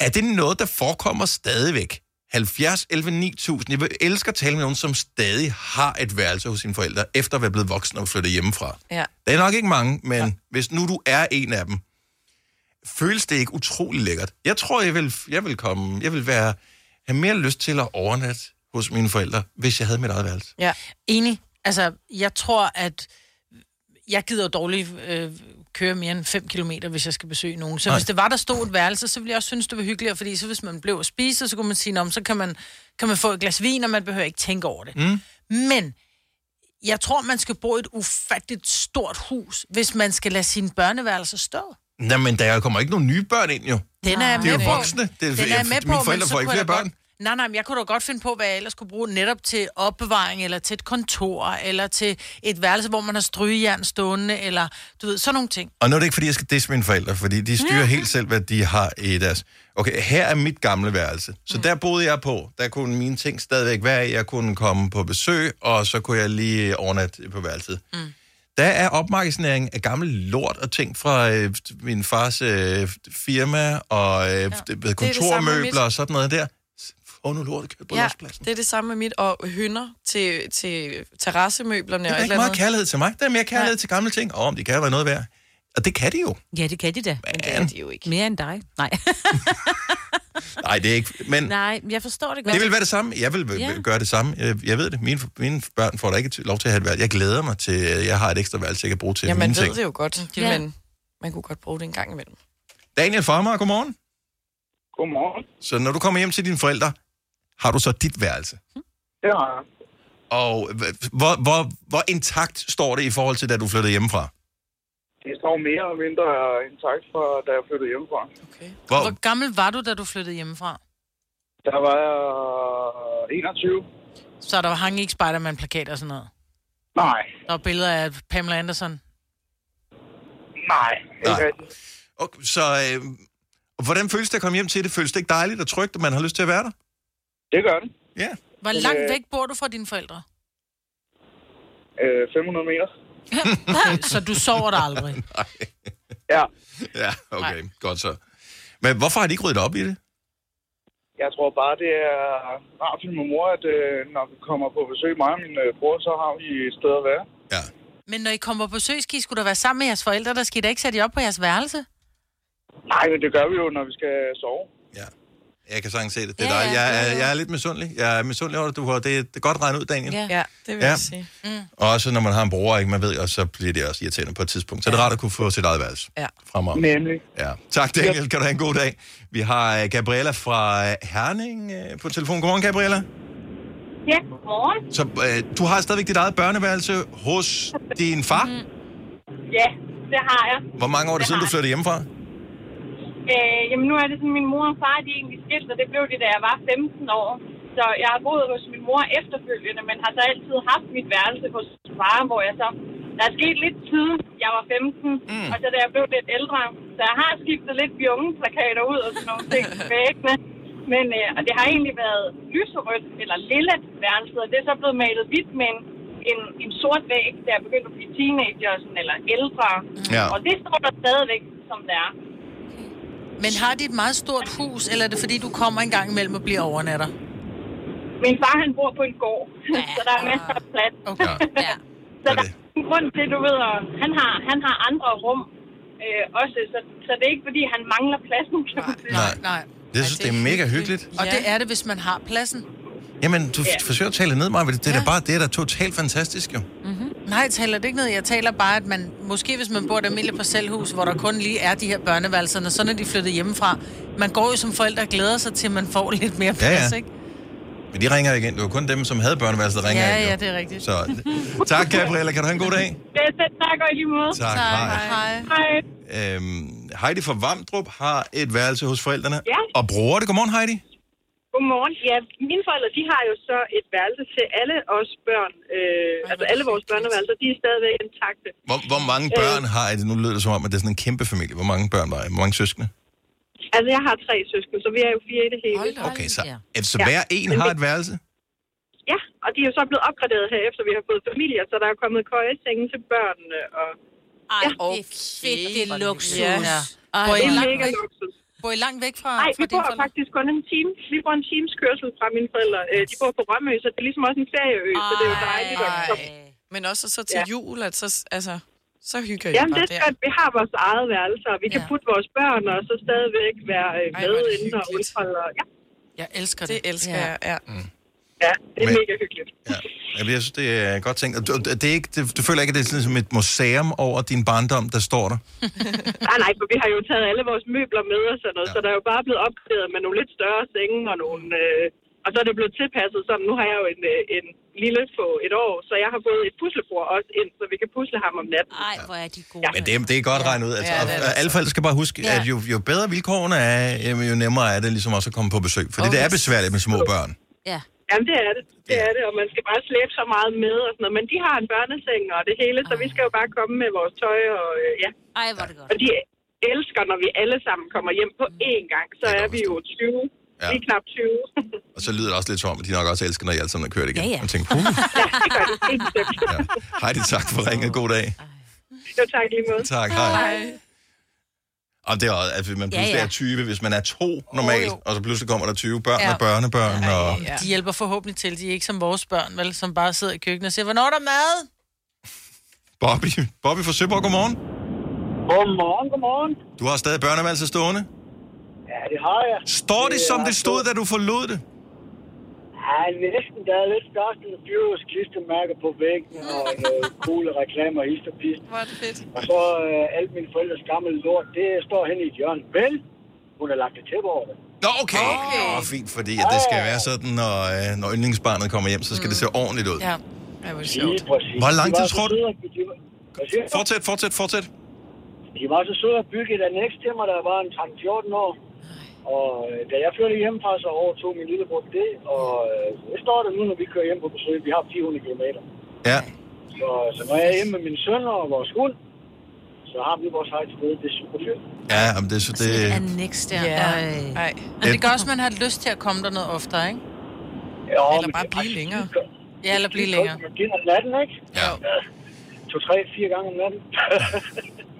er det noget, der forekommer stadigvæk? 70, 11, 9000. Jeg vil- elsker at tale med nogen, som stadig har et værelse hos sine forældre, efter at være blevet voksen og flyttet hjemmefra. Ja. Det er nok ikke mange, men ja. hvis nu du er en af dem, føles det ikke utrolig lækkert? Jeg tror, jeg vil, jeg vil komme, jeg vil være, have mere lyst til at overnatte hos mine forældre, hvis jeg havde mit eget værelse. Ja. Enig. Altså, jeg tror, at jeg gider dårligt øh, køre mere end 5 km, hvis jeg skal besøge nogen. Så Nej. Hvis det var, der stod et værelse, så ville jeg også synes, det var hyggeligere, fordi så hvis man blev at spise, så kunne man sige, "Nå, men så kan man, kan man få et glas vin, og man behøver ikke tænke over det. Mm. Men jeg tror, man skal bo i et ufatteligt stort hus, hvis man skal lade sine børneværelser stå. Nej, men der kommer ikke nogen nye børn ind, jo. Den er Det er med jo på. voksne. Det er, Den er jeg med på, mine men forældre får ikke flere børn. Nej, nej, men jeg kunne da godt finde på, hvad jeg ellers kunne bruge netop til opbevaring, eller til et kontor, eller til et værelse, hvor man har strygejern stående, eller du ved, sådan nogle ting. Og nu er det ikke, fordi jeg skal disse mine forældre, fordi de styrer ja. helt selv, hvad de har i deres... Okay, her er mit gamle værelse. Så mm. der boede jeg på. Der kunne mine ting stadigvæk være i. Jeg kunne komme på besøg, og så kunne jeg lige overnatte på værelset. Mm. Der er opmagasinering af gammel lort og ting fra øh, min fars øh, firma, og øh, ja. kontormøbler og sådan noget der. Få nu lort købt på Ja, det er det samme med mit, og hønder til, til terrassemøblerne og er et ikke meget andet. kærlighed til mig. Der er mere kærlighed ja. til gamle ting. Og om de kan være noget værd. Og det kan de jo. Ja, det kan de da. Men Det er de jo ikke. Mere end dig. Nej. Nej, det er ikke... Men Nej, jeg forstår det godt. Det vil være det samme. Jeg vil Ja. ja. gøre det samme. Jeg, jeg ved det. Mine, mine børn får da ikke lov til at have et værelse. Jeg glæder mig til, at jeg har et ekstra værelse, jeg kan bruge til Ja, man mine ved ting. det jo godt, Ja. men man kunne godt bruge det en gang imellem. Daniel Farmer, godmorgen. Godmorgen. Så når du kommer hjem til dine forældre, har du så dit værelse? Det har jeg. Og hv- hvor, hvor, hvor intakt står det i forhold til, da du flyttede hjemmefra? Det står mere eller mindre intakt fra, da jeg flyttede hjemmefra. Okay. Hvor, Hvor gammel var du, da du flyttede hjemmefra? Der var jeg 21. Så der hang ikke Spider-Man-plakater og sådan noget? Nej, Der var billeder af Pamela Anderson? nej, ikke Nej. okay, så øh, hvordan føles det at komme hjem til det? Føles det ikke dejligt og trygt, at man har lyst til at være der? Det gør det. Ja. Hvor Men, langt øh, væk bor du fra dine forældre? Øh, 500 meter. Så du sover der aldrig? Ja, Ja, okay. Godt så. Men hvorfor har de ikke ryddet op i det? jeg tror bare, det er rart for min mor, at øh, når vi kommer på besøg, mig og min øh, bror, så har vi et sted at være. Ja. Men når I kommer på besøg, skal I skulle da være sammen med jeres forældre, der skal I da ikke sætte jer op på jeres værelse? Nej, men det gør vi jo, når vi skal sove. Jeg kan sagtens se det. Det er Ja, dejligt. ja, Jeg, ja, er, ja. jeg er lidt misundelig. Jeg er misundelig over det, du har. Det, er- det er godt regnet ud, Daniel. Ja. Ja, det vil Ja. jeg sige. Mm. Og også når man har en bror, ikke? Man ved, og så bliver det også irriterende på et tidspunkt. Så er det rart at kunne få sit eget værelse. Ja. Fremad. Nemlig. Ja. Tak, Daniel. Kan du have en god dag. Vi har øh, Gabriella fra øh, Herning øh, på telefon. Godmorgen, Gabriella. Ja, godmorgen. Så øh, du har stadigvæk dit eget børneværelse hos din far. Mm. Ja, det har jeg. Hvor mange år er det Det siden, du flyttede hjemmefra? Øh, jamen nu er det sådan, min mor og far de er egentlig skilt, og det blev de, da jeg var 15 år. Så jeg har boet hos min mor efterfølgende, men har så altid haft mit værelse hos far, hvor jeg så... Der er sket lidt siden jeg var 15, mm. og så da jeg blev lidt ældre. Så jeg har skiftet lidt de unge plakater ud og sådan nogle ting væggene. Men, øh, og det har egentlig været lyserødt eller lille værelset, og det er så blevet malet hvidt med en, en, en sort væg, da jeg begyndte at blive teenager sådan, eller ældre. Ja. Og det står der stadigvæk, som det er. Men har de et meget stort hus, eller er det fordi, du kommer en gang imellem og bliver overnatter? Min far, han bor på en gård, så der er masser af plads. Okay. Ja. Så der er en grund til, du ved, at han har, han har andre rum øh, også, så, så det er ikke, fordi han mangler pladsen, kan man sige. Nej. Nej. Det synes det er mega hyggeligt. Og det er det, hvis man har pladsen. Jamen, du ja. forsøger at tale ned, Maja. Det er ja. da bare, det er da totalt fantastisk, jo. Mm-hmm. Nej, jeg taler det ikke ned. Jeg taler bare, at man, måske hvis man bor i et almindeligt parcelhus, hvor der kun lige er de her børneværelser, så når de flyttet hjemmefra, man går jo som forældre og glæder sig til, at man får lidt mere Ja, ja. plads, ikke? Men de ringer igen. Det var kun dem, som havde børneværelset, der ringer ja, ind. jo. ja, det er rigtigt. Så tak, Gabriella. Kan du have en god dag? Det er så tak og i lige måde. Tak, hej. Hej. Hej. Øhm, Heidi fra Vamdrup har et værelse hos forældrene. Ja. Og bruger det. Godmorgen, Heidi. Godmorgen. Ja, mine forældre, de har jo så et værelse til alle os børn. Øh, altså alle vores børneværelser, de er stadigvæk intakte. Hvor, hvor mange børn har I? Nu lyder det som om, at det er sådan en kæmpe familie. Hvor mange børn var I? Hvor mange søskende? Altså, jeg har tre søskende, så vi er jo fire i det hele. Okay, så, så hver en har et værelse? Ja, og de er jo så blevet opgraderet her, efter vi har fået familier, så der er kommet køjesenge til børnene. Og... Ej, ja. det er fedt, det er luksus. Ja. I det er mega luksus. Bor I langt væk fra, Nej, fra vi dine bor forældre? faktisk kun en time. Vi bor en times kørsel fra mine forældre. Øh, De bor på Rømø, så det er ligesom også en ferieø, så det er jo dejligt. at komme. Men også så til Ja. jul, at så, altså, så hygger I Jamen, bare det er skønt. Vi har vores eget værelse, og vi kan putte vores børn, og så stadigvæk være øh, med er det inden og udholde. og- Ja, Jeg elsker det. Det elsker jeg, ja. Ja, det er Men- mega hyggeligt. Jamen, Jeg synes, det er godt tænkt. Du, det er ikke, det, du føler ikke, at det er sådan som et museum over din barndom, der står der? Nej, nej, for vi har jo taget alle vores møbler med og sådan noget, ja. så der er jo bare blevet opgraderet med nogle lidt større senge og nogle... Øh, og så er det blevet tilpasset sådan, nu har jeg jo en, øh, en lille på et år, så jeg har fået et puslebord også ind, så vi kan pusle ham om natten. Ej, hvor er de gode. Ja. Men det, det er godt regnet ud. Altså, Ja, ja, det er det alle forældre skal bare huske, Ja. at jo, jo bedre vilkårene er, jo nemmere er det ligesom også at komme på besøg. Fordi Oh, det er besværligt med små børn. Ja. Jamen, det er det. Det er det, og man skal bare slæbe så meget med og sådan noget. Men de har en børneseng og det hele, så vi skal jo bare komme med vores tøj og øh, ja. Ej, hvor er det godt. Og de elsker, når vi alle sammen kommer hjem på én gang, så er vi jo 20. Ja. Lige knap 20. Og så lyder det også lidt som om, at de nok også elsker, når I alle sammen er kørt igen. Ja, ja. Og tænker, puh, det gør bestemt. ja. Heidi, tak for ringet. God dag. Jo, tak lige måde. Tak, hej. Og det er også, at man Ja, pludselig ja. er 20, hvis man er to normalt, jo. og så pludselig kommer der 20 børn Ja. og børnebørn. Og... Ja. De hjælper forhåbentlig til. De er ikke som vores børn, vel, som bare sidder i køkkenet og siger, hvornår er der mad? Bobby, Bobby fra Søborg, godmorgen. Godmorgen, godmorgen. Du har stadig børneværelse stående. Ja, det har jeg. Står det, som er det stod, da du forlod det? Ja, næsten. Der er lidt størst en Furious klistermærker på væggen, og noget coole reklamer i og pist. Hvor er det fedt. Og så øh, alt mine forældres gamle lort, det står hen i et hjørne. Men hun har lagt et tæppe over det. Nå, okay. okay. Åh, fint, fordi at det skal være sådan, når, øh, når yndlingsbarnet kommer hjem, så skal det se ordentligt ud. Ja. Hvor Lige præcis. Hvor lang var tid så tror du? Fortsæt, fortsæt, fortsæt. De var så søde at bygge et annex til mig, jeg var en 13-14 år. Og øh, da jeg flyttede hjemmefra, så overtog min lillebror det. Og øh, det står der nu, når vi kører hjem på besøg. Vi har 400 km. Ja. Så, så når jeg er hjemme med min søn og vores hund, så har vi vores eget sted. Det er super fedt. Ja, men det, det, Sådan et annex der. Ja. Ej. Ej. Men det gør også, at man har lyst til at komme der noget oftere, ikke? Ja, Eller bare blive længere. Ja, eller blive længere. Det er om natten, ikke? Ja. To, tre, fire gange om natten.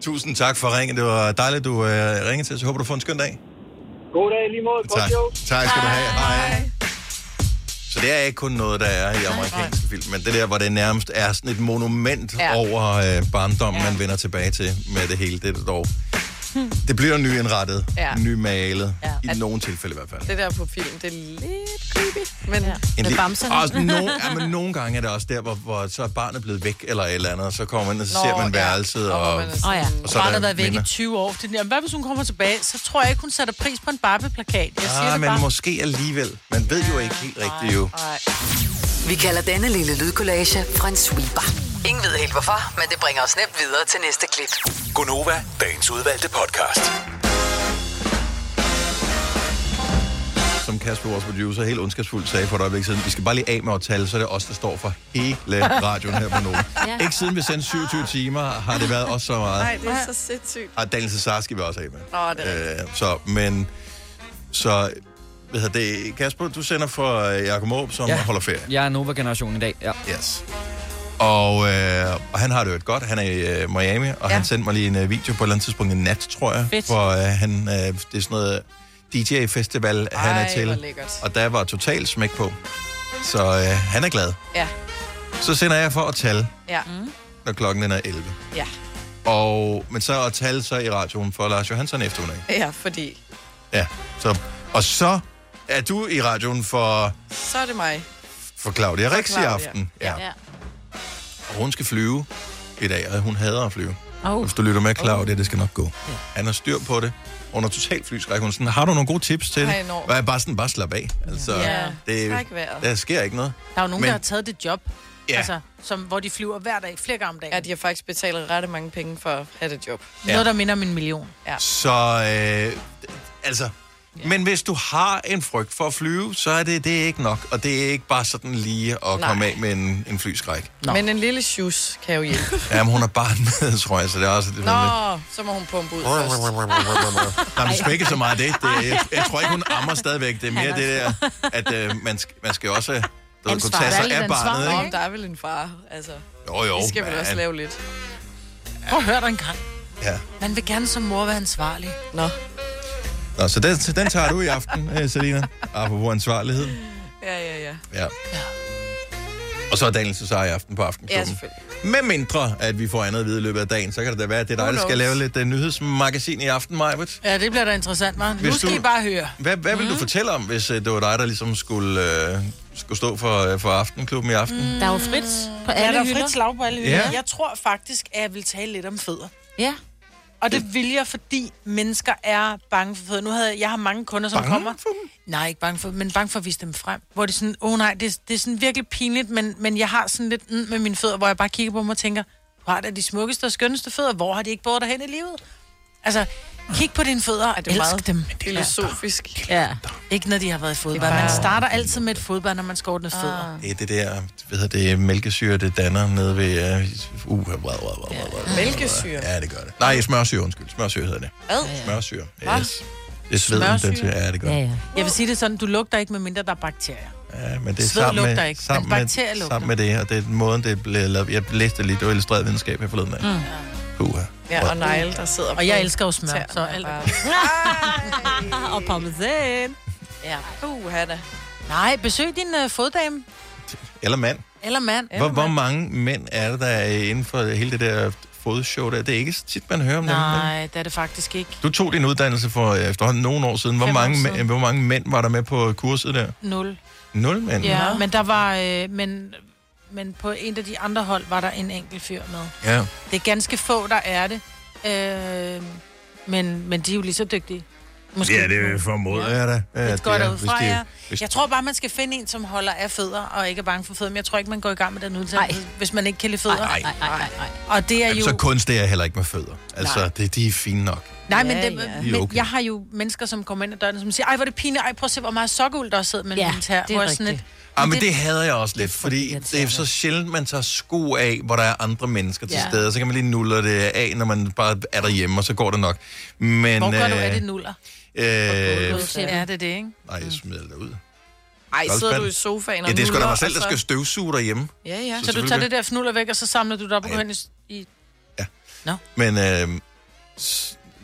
Tusind tak for ringen. Det var dejligt, du øh, ringede til, så håber du får en skøn dag. God dag lige måde. Tak. Tak skal du have. Hej. Så det er ikke kun noget, der er i amerikanske film, men det der, hvor det nærmest er sådan et monument Ja. ja. over øh, barndommen, ja. man vender tilbage til med det hele. Det, er det dog. Det bliver nyindrettet, Ja. ja. nymalet, Ja. ja. i nogle tilfælde i hvert fald. Det der på film, det er lidt creepy. Men ja. En lille- Også nogle, ja, men nogle gange er det også der, hvor, hvor så er barnet blevet væk eller et eller andet, og så kommer man, og så Nå, ser man ja. værelset, og, oh, ja. og så Barnet har været væk minder. i 20 år. Det, jamen, hvad hvis hun kommer tilbage? Så tror jeg ikke, hun sætter pris på en Barbie-plakat. Jeg siger Ah, det men bare. måske alligevel. Man ved jo ikke helt rigtigt jo. Vi kalder denne lille lydkollage en sweeper. Ingen ved helt hvorfor, men det bringer os nemt videre til næste klip. Gonova, dagens udvalgte podcast. Som Kasper, vores producer, helt ondskabsfuldt sagde for et øjeblik siden, vi skal bare lige af med at tale, så er det os, der står for hele radioen her på Nova. Ja. Ikke siden vi sendte 27 timer, har det været os så meget. Nej, det er så sindssygt. Og Daniel Cesar skal vi også have med. Åh, det er Øh, så, men... Så, hvad hedder det? Kasper, du sender for øh, Jakob Måb, som ja. holder ferie. Jeg er Nova-generation i dag, ja. Yes. Og, øh, og han har det jo et godt. Han er i øh, Miami, og ja. han sendte mig lige en øh, video på et eller andet tidspunkt i nat, tror jeg. Fedt. Hvor øh, han, øh, det er sådan noget DJ-festival, han er til. Og der var totalt smæk på. Så øh, han er glad. Ja. Så sender jeg for at tale, Ja. Når klokken er 11. Ja. Og, men så at tale så i radioen for Lars Johansson eftermiddag. Ja, fordi Ja, så, og så er du i radioen for, så er det mig. for Claudia Rix i aften. Ja. Og hun skal flyve i dag, og hun hader at flyve. Oh. Hvis du lytter med, Claudia, det skal nok gå. Han har styr på det. Hun er totalt flyskræk. Hun sådan, har du nogle gode tips til det? Og jeg bare sådan, bare slap af. Altså, Ja. det, der sker ikke noget. Der er jo nogen, Men- der har taget det job, Ja. altså, som, hvor de flyver hver dag, flere gange om dagen. Ja, de har faktisk betalt ret mange penge for at have det job. Ja. Noget, der minder om en million. Ja. Så, øh, altså... Men hvis du har en frygt for at flyve, så er det, det er ikke nok. Og det er ikke bare sådan lige at Nej. komme af med en, en flyskræk. Nå. Men en lille shoes kan jo hjælpe. Jamen, hun er barn med, tror jeg, så det er også... Det, Nå, så må hun pumpe ud først. Nej, men ikke så meget det. det jeg, jeg tror ikke, hun ammer stadigvæk. Det er mere det der, at øh, man, skal, man skal også du ved, kunne tage sig af barnet. Nå, Ikke? men der er vel en far, altså. Jo, jo. Det skal vi også men- lave lidt. Prøv at høre dig en gang. Ja. Man vil gerne som mor være ansvarlig. Nå. Nå, så den, den tager du i aften, øh, Selina. Apropos ansvarlighed. Ja, ja, ja. Ja. Og så er Daniel så i aften på Ja, Aftenklubben. selvfølgelig. Med mindre, at vi får andet at vide i løbet af dagen, så kan det da være, at det er dig, der skal lave lidt uh, nyhedsmagasin i aften, Majbet. Ja, det bliver da interessant? Nu Hvis skal du- I bare høre. Hvad, hvad vil du fortælle om, hvis uh, det var dig, der ligesom skulle, uh, skulle stå for, uh, for Aftenklubben i aften? Mm. Der er jo frit på Ja, alle der er frit slag på alle hylder. Ja. Jeg tror faktisk, at jeg vil tale lidt om fødder. Ja. Og det vil jeg, fordi mennesker er bange for fødder. Nu havde jeg, jeg har mange kunder, som Bange kommer... For dem? Nej, ikke bange for men bange for at vise dem frem. Hvor det er sådan, åh oh, nej, det, det er sådan virkelig pinligt, men, men jeg har sådan lidt mm, med mine fødder, hvor jeg bare kigger på dem og tænker, du har da de smukkeste og skønneste fødder, hvor har de ikke båret dig hen i livet? Altså, kig på dine fødder og det er elsk meget dem. filosofisk. Ja. Ikke når de har været i fodbad. Man starter altid med et fodbad, når man skal ordne fødder. Det er det der, hvad hedder det, mælkesyre, det danner nede ved... Uh, uh, uh, uh, uh, uh, uh, Mælkesyre? Ja, det gør det. Nej, smørsyre, undskyld. Smørsyre hedder det. Hvad? Smørsyre. Yes. Det er sveden, den til. Ja, det gør det. Jeg vil sige det sådan, du lugter ikke, med mindre der er bakterier. Ja, men det er Sved sammen lugter med, ikke, men sammen, bakterier med, sammen med det, og det er måden, det blev lavet. Jeg læste det lige, det var illustreret videnskab her forleden af. Mm. Puha. Ja, og negle, der sidder Og jeg på elsker jo smør, tæerne så alt bare- og parmesan. Ja. Uh, da. Nej, besøg din uh, foddame. Eller mand. Eller mand. Hvor, hvor mange mænd er der, der er inden for hele det der fodshow der? Det er ikke så tit, man hører om dem. vel? Nej, det er det faktisk ikke. Du tog din uddannelse for øh, efterhånden nogle år siden. Hvor Fem år mange, siden. mænd, hvor mange mænd var der med på kurset der? Nul. Nul mænd? Ja, men der var... Øh, men, men på en af de andre hold var der en enkelt fyr med. Ja. Det er ganske få, der er det. Øh, men, men de er jo lige så dygtige. Ja, det formoder jeg da. Det går er, derud hvis fra, de- ja. hvis- Jeg tror bare, man skal finde en, som holder af fødder, og ikke er bange for fødder. Men jeg tror ikke, man går i gang med den uddannelse, hvis man ikke kan lide fødder. Nej, nej, nej, nej. Og det er Jamen, jo... så kunst det er heller ikke med fødder. Altså, Nej. det, de er fine nok. Nej, men, Ja, det, ja. Er men okay. jeg har jo mennesker, som kommer ind ad døren, som siger, ej, hvor er det pinligt, ej, prøv at se, hvor meget sokkeuld, der sidder mellem Ja, ja, mine tær. det er jeg sådan rigtigt. lidt, Ah, men det hader jeg også lidt, fordi det er så sjældent, man tager sko af, hvor der er andre mennesker til Ja. stede. Så kan man lige nulle det af, når man bare er derhjemme, og så går det nok. Men, hvor gør du øh, af det nuller? Øh, Ja, det er det, ikke? nej, jeg smider det ud. Ej, sidder du i sofaen og Ja, det er sgu da nuller, mig selv, der så- skal støvsuge derhjemme. Ja, ja. Så, du tager det der fnuller væk, og så samler du det op og går hen i... i... Men øh,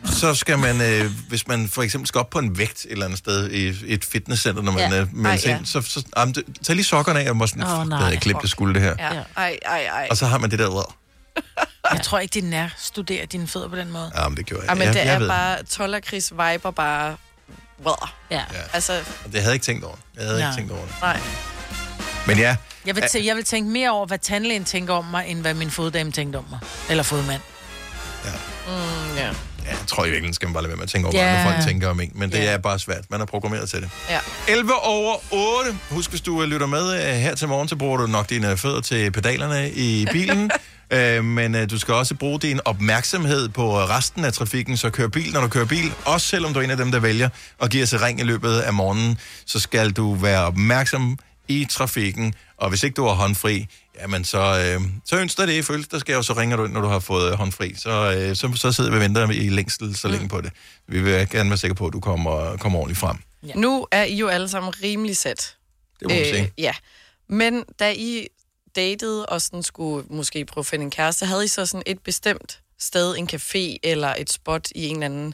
så skal man, øh, hvis man for eksempel skal op på en vægt et eller andet sted i et fitnesscenter, når man Ja. ja. øh, melder Ej, sig ja. så, så jamen, det- tag lige sokkerne af, og må sådan, oh, nej. det havde jeg glemt, det skulle det her. Ja. Ej, ej, ej. Og så har man det der ud. Jeg tror ikke, det er nær studerer dine fødder på den måde. Ja, men det gjorde jeg. Ja, men jeg, det jeg er ved bare, Tollakris viber bare... Well. Ja. Ja. Altså, det. Det havde jeg ikke tænkt over. Jeg havde Nej. ikke tænkt over det. nej. Men ja, Jeg vil, tæ- jeg vil tænke mere over, hvad tandlægen tænker om mig, end hvad min foddame tænkte om mig. Eller fodmand. Mm, ja. Jeg tror i virkeligheden, skal man bare lade være med at tænke over, Ja. hvad andre folk tænker om en. Men det Ja. er bare svært. Man er programmeret til det. Ja. 11 over 8. Husk, hvis du øh, lytter med øh, her til morgen, så bruger du nok dine fødder til pedalerne i bilen. Øh, men øh, du skal også bruge din opmærksomhed på resten af trafikken, så kør bil, når du kører bil. Også selvom du er en af dem, der vælger at give et ring i løbet af morgenen, så skal du være opmærksom i trafikken. Og hvis ikke du har håndfri, jamen så, øh, så ønsker det i fødselsdagsgave, så ringer du ind, når du har fået øh, håndfri. Så, øh, så, så sidder vi og venter i længsel så længe på det. Vi vil gerne være sikre på, at du kommer, kommer ordentligt frem. Ja. Nu er I jo alle sammen rimelig sat. Det må man sige. Ja. Men da I datede og sådan skulle måske prøve at finde en kæreste, havde I så sådan et bestemt sted, en café eller et spot i en eller anden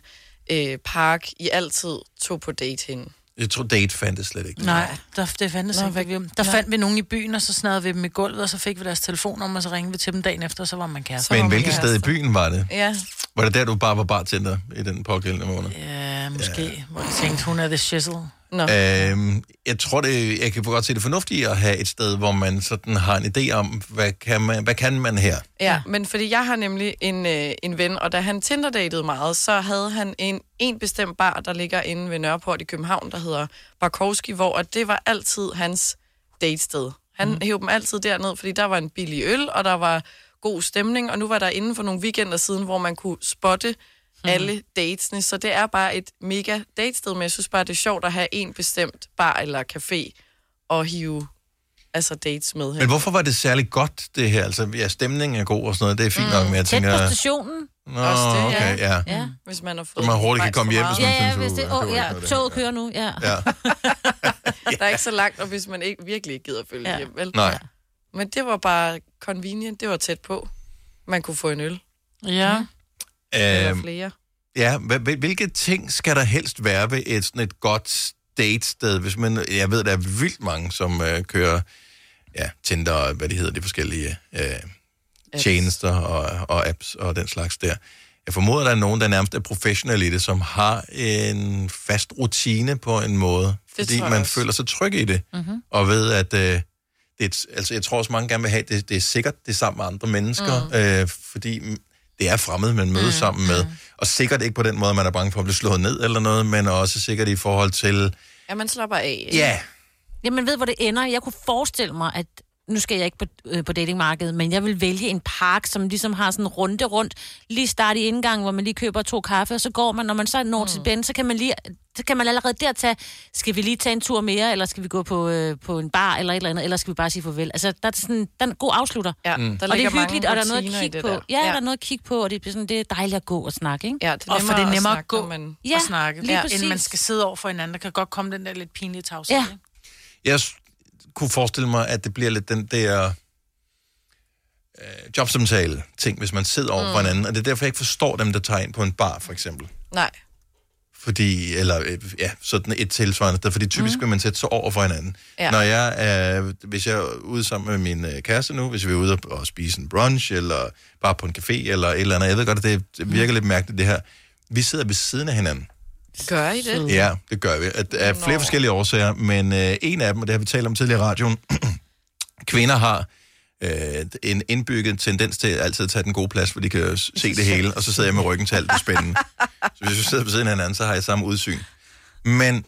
øh, park, I altid tog på date hen? Jeg tror, date fandtes slet ikke. Nej, der, det fandtes Nå, ikke. hvad- Der Nå. fandt vi nogen i byen, og så snadrede vi dem i gulvet, og så fik vi deres telefonnummer, og så ringede vi til dem dagen efter, og så var man kæreste. Men hvilket sted i byen var det? Ja. Var det der, du bare var bartender i den pågældende måned? Ja, måske. Ja. Hvor jeg tænkte, hun er the shizzle. Nå. Øhm, jeg tror, det, jeg kan godt se det fornuftige at have et sted, hvor man sådan har en idé om, hvad kan man, hvad kan man her? Ja, men fordi jeg har nemlig en, øh, en ven, og da han Tinder-datede meget, så havde han en, en bestemt bar, der ligger inde ved Nørreport i København, der hedder Barkowski, hvor at det var altid hans datested. Han mm. hævde dem altid derned, fordi der var en billig øl, og der var god stemning, og nu var der inden for nogle weekender siden, hvor man kunne spotte mm. alle datesne, så det er bare et mega datested, men jeg synes bare, det er sjovt at have en bestemt bar eller café og hive altså dates med hen. Men hvorfor var det særlig godt, det her? Altså, ja, stemningen er god og sådan noget, det er fint mm. nok, men jeg Tæt tænker... på stationen. Nå, okay, ja. ja. Hvis man har Så fået man hurtigt kan komme hjem, hvis man Ja, ja, synes, hvis det, det ikke ja, det. toget kører nu, ja. Ja. Der er ikke så langt, og hvis man ikke virkelig ikke gider følge ja. hjem, vel? Nej. Men det var bare convenient, det var tæt på. Man kunne få en øl. Ja. Eller Øhm, flere. Ja, hvil- hvil- hvilke ting skal der helst være ved et, sådan et godt datested? Hvis man, jeg ved, der er vildt mange, som øh, kører ja, Tinder og hvad de hedder, de forskellige øh, tjenester og, og apps og den slags der. Jeg formoder, der er nogen, der nærmest er professionelle i det, som har en fast rutine på en måde, fordi tror jeg man også. føler sig tryg i det, Mhm. og ved, at øh, det er et, altså, jeg tror også, mange gerne vil have, at det, det er sikkert, det er sammen med andre mennesker, mm. øh, fordi det er fremmed, man mødes mm. sammen med, og sikkert ikke på den måde, man er bange for at blive slået ned eller noget, men også sikkert i forhold til, Ja, man slapper af. ikke? ja, Jamen ved, hvor det ender. Jeg kunne forestille mig, at nu skal jeg ikke på, øh, på datingmarkedet, men jeg vil vælge en park, som ligesom har sådan en runde rundt, lige starte i indgangen, hvor man lige køber to kaffe, og så går man, når man så når mm. til Ben, så kan man lige, så kan man allerede der tage, skal vi lige tage en tur mere, eller skal vi gå på, øh, på en bar, eller et eller andet, eller skal vi bare sige farvel. Altså, der er, sådan, der er en god afslutter. Ja, Mm. der og det er hyggeligt, og der er noget at kigge på. der. Ja, ja, der er noget at kigge på, og det er, sådan, det er dejligt at gå og snakke, ikke? Ja, det er Og for det er nemmere at snakke, gå man... ja, og snakke, lige ja, inden man skal sidde over for hinanden. Der kan godt komme den der lidt pinlige tavshed. Ja. ikke? jeg kunne forestille mig, at det bliver lidt den der øh, jobsamtale ting, hvis man sidder over mm. for hinanden, og det er derfor, jeg ikke forstår dem, der tager ind på en bar, for eksempel. Nej. Fordi, eller øh, ja, sådan et tilsvarende sted, fordi typisk mm. vil man sætte sig over for hinanden. Ja. Når jeg er, hvis jeg er ude sammen med min øh, kæreste nu, hvis vi er ude og, og spise en brunch, eller bare på en café, eller et eller andet, jeg ved godt, at det, virker lidt mærkeligt, det her. Vi sidder ved siden af hinanden. Gør I det? Ja, det gør vi. At, af flere Nå. forskellige årsager, men øh, en af dem, og det har vi talt om tidligere i radioen, kvinder har øh, en indbygget tendens til altid at tage den gode plads, hvor de kan se det hele, og så sidder jeg med ryggen til alt det spændende. Så hvis vi sidder ved siden af hinanden, så har jeg samme udsyn. Men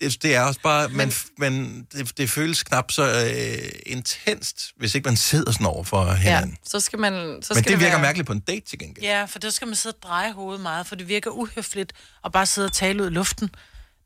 det, det er også bare, man, man, det, det føles knap så øh, intenst, hvis ikke man sidder sådan over for Ja, hinanden. så skal man... Så Men skal det virker være... mærkeligt på en date til gengæld. Ja, for der skal man sidde og dreje hovedet meget, for det virker uhøfligt at bare sidde og tale ud i luften,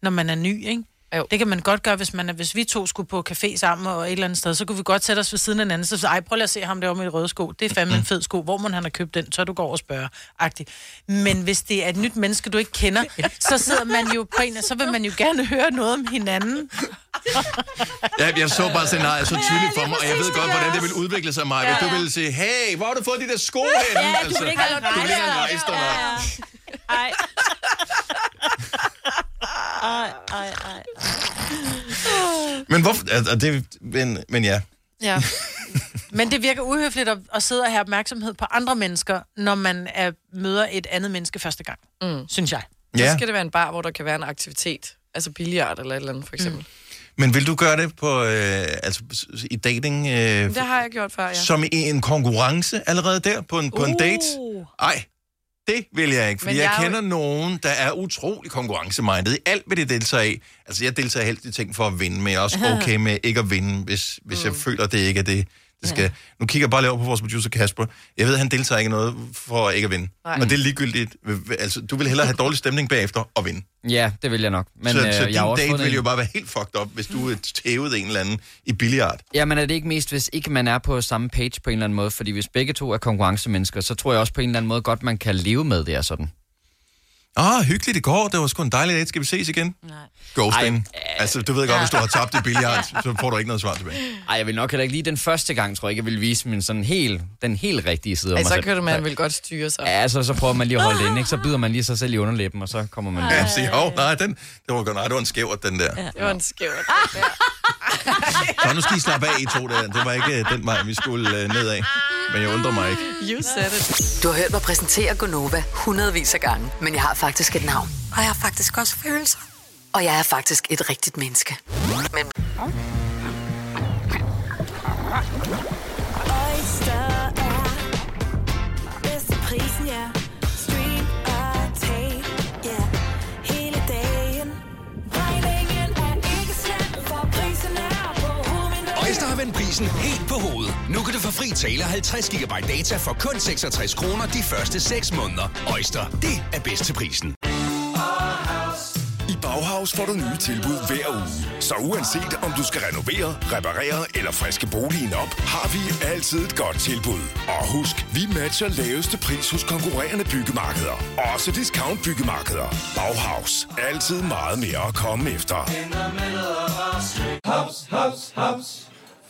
når man er ny, ikke? Jo. Det kan man godt gøre, hvis, man hvis vi to skulle på café sammen og et eller andet sted, så kunne vi godt sætte os ved siden af hinanden, så ej, prøv lige at se ham derovre med de røde sko. Det er fandme en fed sko. Hvor må han have købt den? Så du går og spørger. Agtigt. Men hvis det er et nyt menneske, du ikke kender, så sidder man jo på en, så vil man jo gerne høre noget om hinanden. Ja, jeg så bare scenariet så tydeligt for mig, og jeg ved godt, hvordan det vil udvikle sig, Maja. Hvis du ville sige, hey, hvor har du fået de der sko hen? Ja, du vil ikke have rejst dig, nej. Ej. Ej. Men hvorfor? Altså, det, men, men ja. Ja. Men det virker uhøfligt at, at sidde og have opmærksomhed på andre mennesker, når man er, møder et andet menneske første gang, Mm. synes jeg. Så Ja. skal det være en bar, hvor der kan være en aktivitet. Altså billiard eller et eller andet, for eksempel. Mm. Men vil du gøre det på, øh, altså, i dating, øh, Det har jeg gjort før, ja. som i en konkurrence allerede der på en, på en date? Ej, det vil jeg ikke, fordi Men jeg, jeg er jo- kender nogen, der er utrolig konkurrencemindet i alt, hvad de deltager i. Altså, jeg deltager helst i ting for at vinde, men jeg er også okay med ikke at vinde, hvis, hvis mm. jeg føler, det ikke er det, det skal. Ja. Nu kigger jeg bare lige over på vores producer Kasper. Jeg ved, han deltager ikke i noget for ikke at vinde. Nej. Men det er ligegyldigt. Altså, du vil hellere have dårlig stemning bagefter og vinde. Ja, det vil jeg nok. Men, så, øh, så jeg din også date fundet vil en- jo bare være helt fucked up, hvis du er tævet en eller anden i billiard. Ja, men er det ikke mest, hvis ikke man er på samme page på en eller anden måde? Fordi hvis begge to er konkurrencemennesker, så tror jeg også på en eller anden måde godt, man kan leve med det er sådan. Ah, hyggeligt i går. Det var sgu en dejlig dag. Skal vi ses igen? Nej. Ghosting. Altså, du ved godt, hvis du har tabt i billard, så får du ikke noget svar tilbage. Ej, jeg vil nok heller ikke lige den første gang, tror jeg ikke, jeg vil vise min sådan helt, den helt rigtige side af Ej, mig så selv. kan du man vel godt styre sig. Ja, så, så prøver man lige at holde det inde, ikke? Så bider man lige sig selv i underlæben, og så kommer man... Ja, sige, hov, nej, den, det var, godt- nej, det var en skævert, den der. Det var en skæv. Så nu skal I slappe af, I to der. Det var ikke øh, den vej, vi skulle øh, nedad. Men jeg undrer mig ikke. You said it. Du har hørt mig præsentere Gonova hundredvis af gange, men jeg har faktisk et navn. Og jeg har faktisk også følelser. Og jeg er faktisk et rigtigt menneske. Men Oyster vendt prisen helt på hovedet. Nu kan du få fri tale 50 GB data for kun 66 kroner de første 6 måneder. Øjster, det er bedst til prisen. I Bauhaus får du nye tilbud hver uge. Så uanset om du skal renovere, reparere eller friske boligen op, har vi altid et godt tilbud. Og husk, vi matcher laveste pris hos konkurrerende byggemarkeder. Også discount byggemarkeder. Bauhaus. Altid meget mere at komme efter. Haps, haps, haps.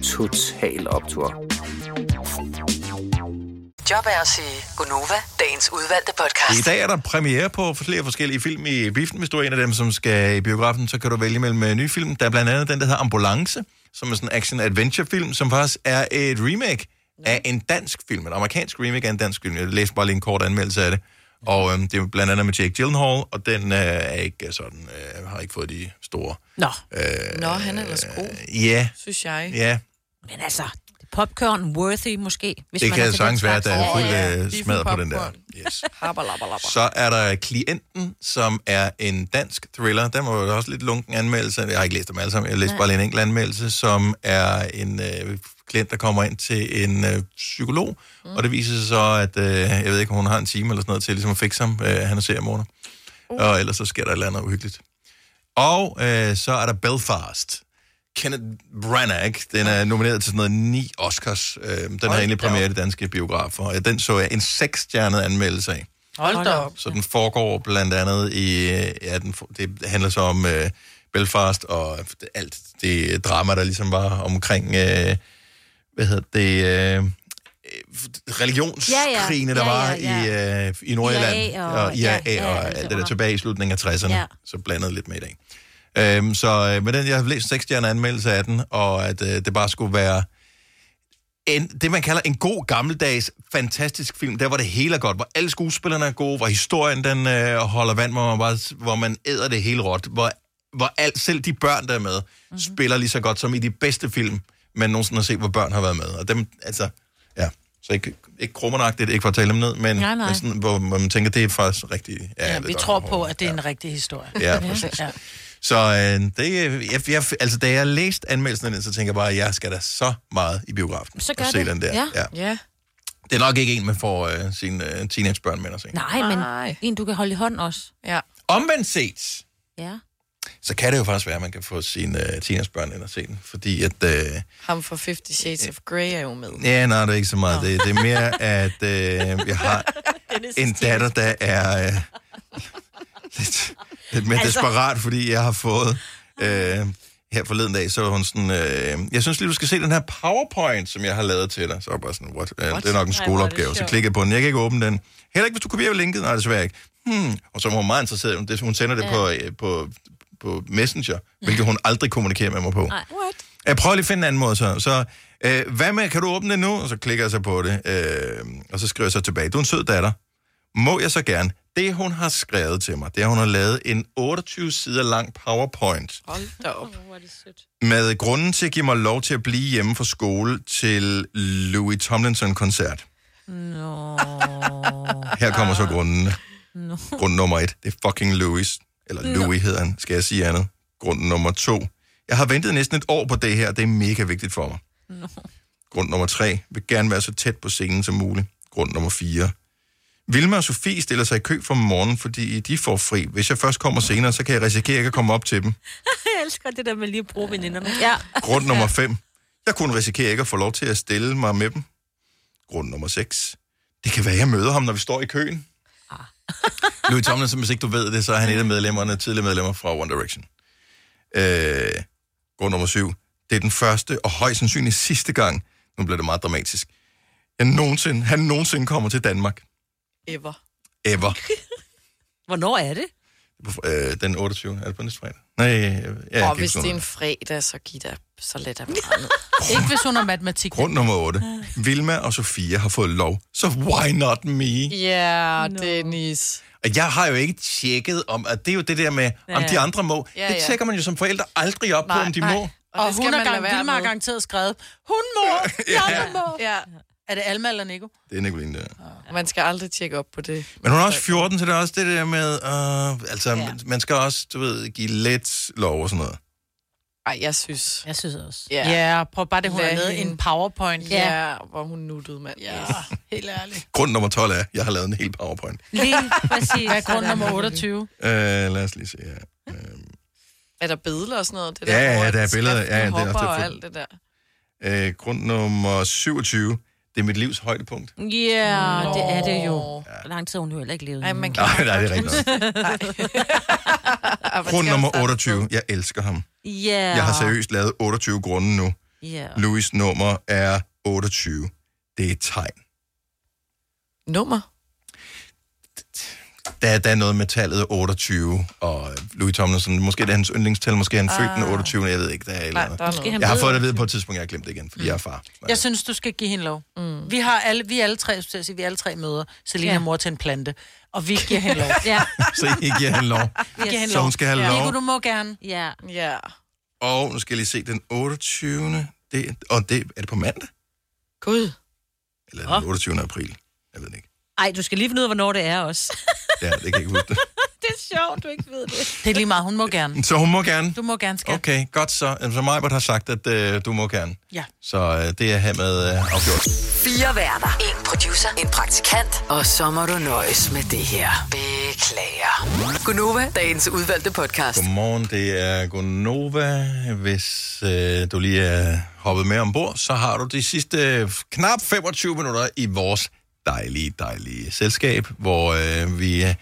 Total Optor. job er at sige Gonova, dagens udvalgte podcast. I dag er der premiere på flere forskellige film i biffen. Hvis du er en af dem, som skal i biografen, så kan du vælge mellem øh, nye film. Der er blandt andet den, der hedder Ambulance, som er sådan en action-adventure-film, som faktisk er et remake af en dansk film. En amerikansk remake af en dansk film. Jeg læste bare lige en kort anmeldelse af det. Og øhm, det er blandt andet med Jake Gyllenhaal, og den øh, er ikke sådan, øh, har ikke fået de store... Nå. Øh, Nå, han er ellers god, ja, synes jeg. ja. Men altså, popcorn worthy måske. Hvis det man kan sagtens være, at der er fuld ja. øh, smadret på den der. Yes. Så er der Klienten, som er en dansk thriller. Den var jo også lidt lunken anmeldelse. Jeg har ikke læst dem alle sammen. Jeg har læst Nej. bare lige en enkelt anmeldelse, som er en øh, klient, der kommer ind til en øh, psykolog. Mm. Og det viser sig så, at øh, jeg ved ikke, om hun har en time eller sådan noget til ligesom at fikse ham. Øh, han er seriemorder. Uh. Og ellers så sker der et eller andet uhyggeligt. Og øh, så er der Belfast. Kenneth Branagh, den er nomineret til sådan noget ni Oscars. Øh, den har endelig premiere i de danske biografer. Og den så jeg en seksstjernet anmeldelse af. Hold da op. Så den foregår blandt andet i, øh, ja, den, det handler så om øh, Belfast og alt det drama, der ligesom var omkring, øh, hvad hedder det, øh, religionskrigene, Ja, ja. der Ja, var ja, ja. i, øh, i Nordjylland. IRA og- IRA ja, ja, og alt det der under. tilbage i slutningen af 60'erne. Ja. Så blandet lidt med i dag. Øhm, så øh, med den, jeg har læst seks stjerner anmeldelse af den, og at øh, det bare skulle være en, det, man kalder en god gammeldags fantastisk film, der hvor det hele er godt, hvor alle skuespillerne er gode, hvor historien den øh, holder vand, hvor man, bare, hvor man æder det hele råt, hvor, hvor alt, selv de børn, der er med, mm-hmm. spiller lige så godt som i de bedste film, man nogensinde har set, hvor børn har været med. Og dem, altså, ja, så ikke, ikke krummeragtigt, ikke for at tale dem ned, men, Nej, nej. men sådan, hvor, man tænker, det er faktisk rigtigt. Ja, Ja, vi tror på, at det er en rigtig historie. Ja, præcis. Ja. Så øh, det, jeg, jeg, altså, da jeg læste anmeldelsen af den, så tænker jeg bare, at jeg skal da så meget i biografen Så gør og se det. den der. Ja. Ja. Ja. Det er nok ikke en, man får øh, sine øh, teenagebørn med at se. Nej, men Nej. en, du kan holde i hånden også. Ja. Omvendt set, Ja. Så kan det jo faktisk være, at man kan få sine øh, teenagebørn ind og se den. Fordi at... Øh, Ham fra 50 Shades of Grey er jo med. ja, nej, det er ikke så meget. Det, det er mere, at øh, jeg har en datter, der er øh, lidt, lidt mere Altså- desperat, fordi jeg har fået... Øh, her forleden dag, så var hun sådan, øh, jeg synes lige, du skal se den her PowerPoint, som jeg har lavet til dig. Så var jeg bare sådan, what? what? Det er nok en Ej, skoleopgave. Så klikkede jeg på den. Jeg kan ikke åbne den. Heller ikke, hvis du kopierer linket. Nej, desværre ikke. Hmm. Og så var hun meget interesseret. Hun sender det på, øh, på, på Messenger, hvilket hun aldrig kommunikerer med mig på. Nej. What? Jeg prøver lige at finde en anden måde så. Så øh, hvad med, kan du åbne det nu? Og så klikker jeg så på det, øh, og så skriver jeg så tilbage. Du er en sød datter. Må jeg så gerne? Det, hun har skrevet til mig, det er, at hun har lavet en 28 sider lang PowerPoint Hold da op. med grunden til at give mig lov til at blive hjemme fra skole til Louis Tomlinson-koncert. Nå. Her kommer så grunden. No. Grund nummer et, det er fucking Louis. Eller Nå. Louis hedder han, skal jeg sige andet. Grund nummer to, jeg har ventet næsten et år på det her, det er mega vigtigt for mig. No. Grund nummer tre, vil gerne være så tæt på scenen som muligt. Grund nummer fire, Vilma og Sofie stiller sig i kø for morgenen, fordi de får fri. Hvis jeg først kommer senere, så kan jeg risikere ikke at komme op til dem. Jeg elsker det der med lige at bruge veninderne. Ja. Grund nummer 5. Jeg kunne risikere ikke at få lov til at stille mig med dem. Grund nummer 6. Det kan være, at jeg møder ham, når vi står i køen. Louis Tomlinson, hvis ikke du ved det, så er han et af medlemmerne, tidligere medlemmer fra One Direction. Øh, grund nummer 7. Det er den første og højst sandsynligt sidste gang, nu bliver det meget dramatisk, jeg nogensinde, han nogensinde kommer til Danmark. Ever. Ever. Hvornår er det? Øh, den 28. Er det på næste fredag? Nej, jeg, jeg, jeg og hvis det er en fredag, så giv da så let af mig. Ikke hvis hun har matematik. Grund nummer 8. Vilma og Sofia har fået lov, så why not me? Ja, Dennis. Og Jeg har jo ikke tjekket om, at det er jo det der med, ja, om Ja. de andre må. Ja, Ja, det ja. tjekker man jo som forældre aldrig op nej, på, om de nej. må. Og, Og og det skal hun har gang, være Vilma har garanteret skrevet, hun må, de andre må. Ja. Er det Alma eller Nico? Det er Nicoline der. Man skal aldrig tjekke op på det. Men hun er også 14, så det er også det der med, uh, altså, ja. man skal også, du ved, give let lov og sådan noget. Ej, jeg synes... Jeg synes også. Ja, Ja, prøv bare det, hun har Lad lavet en powerpoint. Ja, ja hvor hun nuttede, mand. Ja, helt ærligt. Grund nummer 12 er, jeg har lavet en hel powerpoint. Lige præcis. Hvad er grund nummer 28? Uh, lad os lige se her. Er der billeder og sådan noget? Det Ja, der, ja, hvor der er billeder. Ja, det er også hopper og alt det der. Uh, grund nummer 27, det er mit livs højdepunkt. Ja, yeah, det er det jo. Hvor lang tid har hun jo heller ikke levet. Ej, man Nej, nej, det er rigtigt. Grund nummer 28, jeg elsker ham. Ja. Jeg har seriøst lavet 28 grunde nu. Ja. Louis nummer er 28. Det er et tegn. Nummer? Der, der er noget med tallet 28, og Louis Tomlinson, måske det er hans yndlingstal, måske er han født den 28. Jeg ved ikke, der er eller Nej, der er noget. Jeg har fået det at vide på et tidspunkt, jeg har glemt det igen, fordi jeg er far. Jeg synes, du skal give hende lov. Mm. Vi har alle, vi alle tre, jeg sige, vi alle tre møder Selina Ja. mor til en plante, og vi giver hende lov. ja. Så I giver hende lov. Vi giver hende Så hun skal have ja. lov. Nico, du må gerne. Ja. Ja. Og nu skal jeg lige se, den 28. Det, og det, er det på mandag? Gud. Eller er den 28. april? Jeg ved det ikke. Ej, du skal lige finde ud af, hvornår det er også. Ja, det kan jeg ikke huske det. det er sjovt, du ikke ved det. Det er lige meget, hun må gerne. Så hun må gerne? Du må gerne, skat. Okay, godt så. Så Majbert har sagt, at øh, du må gerne. Ja. Så øh, det er hermed øh, afgjort. Fire værter. En producer. En praktikant. Og så må du nøjes med det her. Beklager. Gunova, dagens udvalgte podcast. Godmorgen, det er Gonova. Hvis øh, du lige er hoppet med ombord, så har du de sidste øh, knap 25 minutter i vores dejlige, dejlige selskab, hvor øh, vi øh,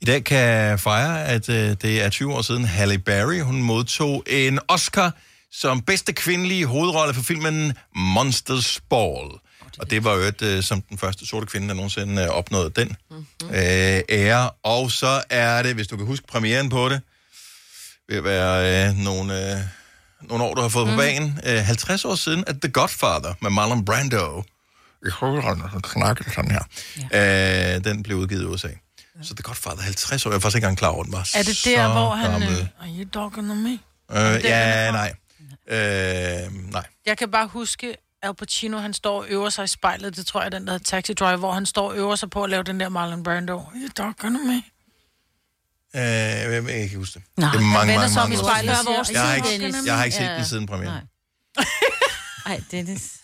i dag kan fejre, at øh, det er 20 år siden Halle Berry, hun modtog en Oscar som bedste kvindelige hovedrolle for filmen Monsters Ball. Og det var jo et, øh, som den første sorte kvinde, der nogensinde øh, opnåede den mm-hmm. øh, ære. Og så er det, hvis du kan huske premieren på det, ved at være øh, nogle, øh, nogle år, du har fået mm. på banen. Øh, 50 år siden, at The Godfather med Marlon Brando, i hovedrollen, han snakkede sådan her, ja. øh, den blev udgivet i USA. Så The Godfather, 50 år, jeg er faktisk ikke engang klar over, den var Er det der, hvor han... gammel. Øh, are you talking to me? Øh, ja, er nej. Øh, nej. Jeg kan bare huske, Al Pacino, han står og øver sig i spejlet. Det tror jeg, er den der hedder Taxi Driver, hvor han står og øver sig på at lave den der Marlon Brando. Are you talking to me? Øh, jeg, jeg kan ikke huske det. Nej, det er han mange, vender mange, sig om mange i år spejlet siden. og Jeg har "Are ikke, you talking to me?" jeg har ikke set den siden premieren. Ej, Dennis.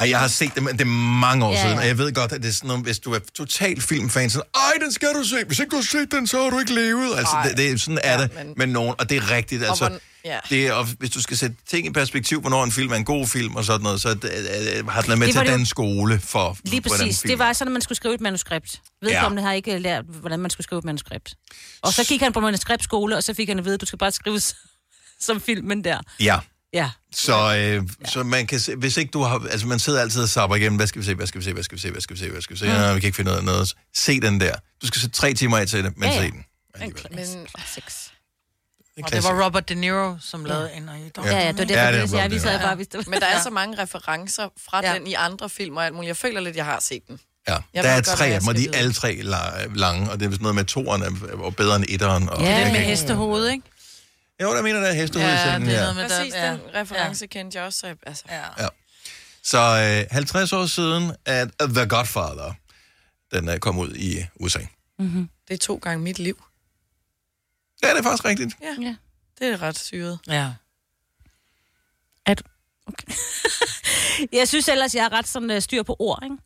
Ej, jeg har set det, men det er mange år Ja, ja, siden, ja. og jeg ved godt, at det er sådan noget, hvis du er total filmfan, så ej, den skal du se. Hvis ikke du har set den, så har du ikke levet. Altså, Ej. det, det, er- sådan er det men- med nogen, og det er rigtigt. Altså, hvordan- ja. det er, og hvis du skal sætte ting i perspektiv, hvornår en film er en god film og sådan noget, så det, øh, har den været med Det til den skole for, Lige præcis. film Det var sådan, at man skulle skrive et manuskript. Vedkommende ja. har ikke lært, hvordan man skulle skrive et manuskript. Og så gik han på manuskriptskole, og så fik han at vide, at du skal bare skrive som filmen der. Ja. Ja. Så, øh, ja. så man kan se, hvis ikke du har, altså man sidder altid og sapper igennem, hvad skal vi se, hvad skal vi se, hvad skal vi se, hvad skal vi se, hvad skal vi se, Mm. ja, vi kan ikke finde ud af noget. Se den der. Du skal sætte tre timer af til det, men Ja, ja. se den. Men, Seks. Og det var Robert De Niro, som lavede en Are you talking Ja, ja, det var Ja, det ja, er jeg, vi sad bare, hvis det Men der er Ja. så mange referencer fra Ja. den i andre film og alt muligt. Jeg føler lidt, jeg har set den. Ja, Jeg der er tre af dem, og de er alle tre la- lange, og det er sådan noget med toeren er, er bedre end etteren. Og Det er det med kan- hestehoved, ikke? Jo, der mener, der er hestehoved i Ja, scenen det er her. noget med Præcis, den, ja. den reference kendte jeg også. så- Altså. Ja. Ja. Så øh, 50 år siden, at The Godfather, den uh, kom ud i USA. Mm-hmm. Det er to gange mit liv. Ja, det er faktisk rigtigt. Ja, ja. det er ret syret. Ja. At, okay. jeg synes ellers, jeg er ret sådan, uh, styr på ord, ikke?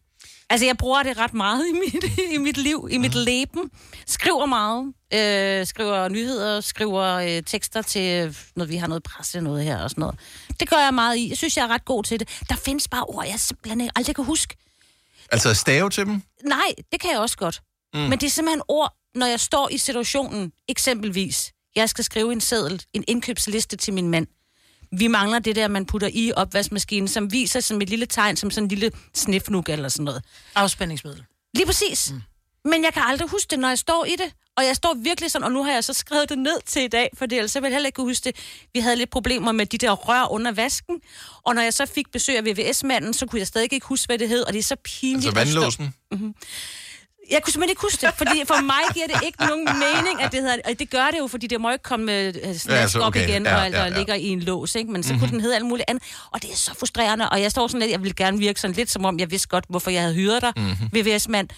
Altså, jeg bruger det ret meget i mit, i mit liv, i mit leben. Skriver meget. Øh, skriver nyheder, skriver øh, tekster til, når vi har noget presse, noget her og sådan noget. Det gør jeg meget i. Jeg synes, jeg er ret god til det. Der findes bare ord, jeg simpelthen aldrig kan huske. Altså stave til dem? Nej, det kan jeg også godt. Mm. Men det er simpelthen ord, når jeg står i situationen, eksempelvis, jeg skal skrive en seddel, en indkøbsliste til min mand. Vi mangler det der, man putter i opvaskemaskinen, som viser som et lille tegn, som sådan en lille snifnuk eller sådan noget. Afspændingsmiddel. Lige præcis. Mm. Men jeg kan aldrig huske det, når jeg står i det. Og jeg står virkelig sådan, og nu har jeg så skrevet det ned til i dag, for ellers jeg heller ikke kunne huske det. Vi havde lidt problemer med de der rør under vasken, og når jeg så fik besøg af VVS-manden, så kunne jeg stadig ikke huske, hvad det hed, og det er så pinligt. Altså at stå- vandlåsen? Mhm. Jeg kunne simpelthen ikke huske det, fordi for mig giver det ikke nogen mening, at det hedder... Og det gør det jo, fordi det må ikke komme snask Ja, så op okay. igen, Ja, og, ja, og ja. ligger i en lås, ikke? Men så Mhm. kunne den hedde alt muligt andet. Og det er så frustrerende, og jeg står sådan lidt... Jeg vil gerne virke sådan lidt, som om jeg vidste godt, hvorfor jeg havde hyret dig, Mhm. VVS-mand.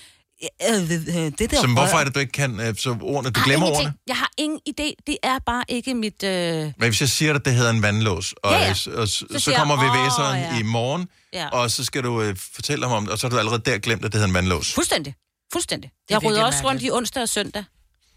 Øh, øh, øh, Det der Så hvorfor er det, du ikke kan øh, så ordene? Du glemmer ordene? Jeg har ingen idé. Det er bare ikke mit... Øh... Men hvis jeg siger dig, at det hedder en vandlås, og, Ja, ja. og, og så, så jeg, kommer "Åh, VVS'eren ja." i morgen, Ja. og så skal du øh, fortælle ham om det, og så har du allerede der glemt, at det hedder en vandlås. Fuldstændig. Fuldstændig. er Jeg rydder også rundt i onsdag og søndag.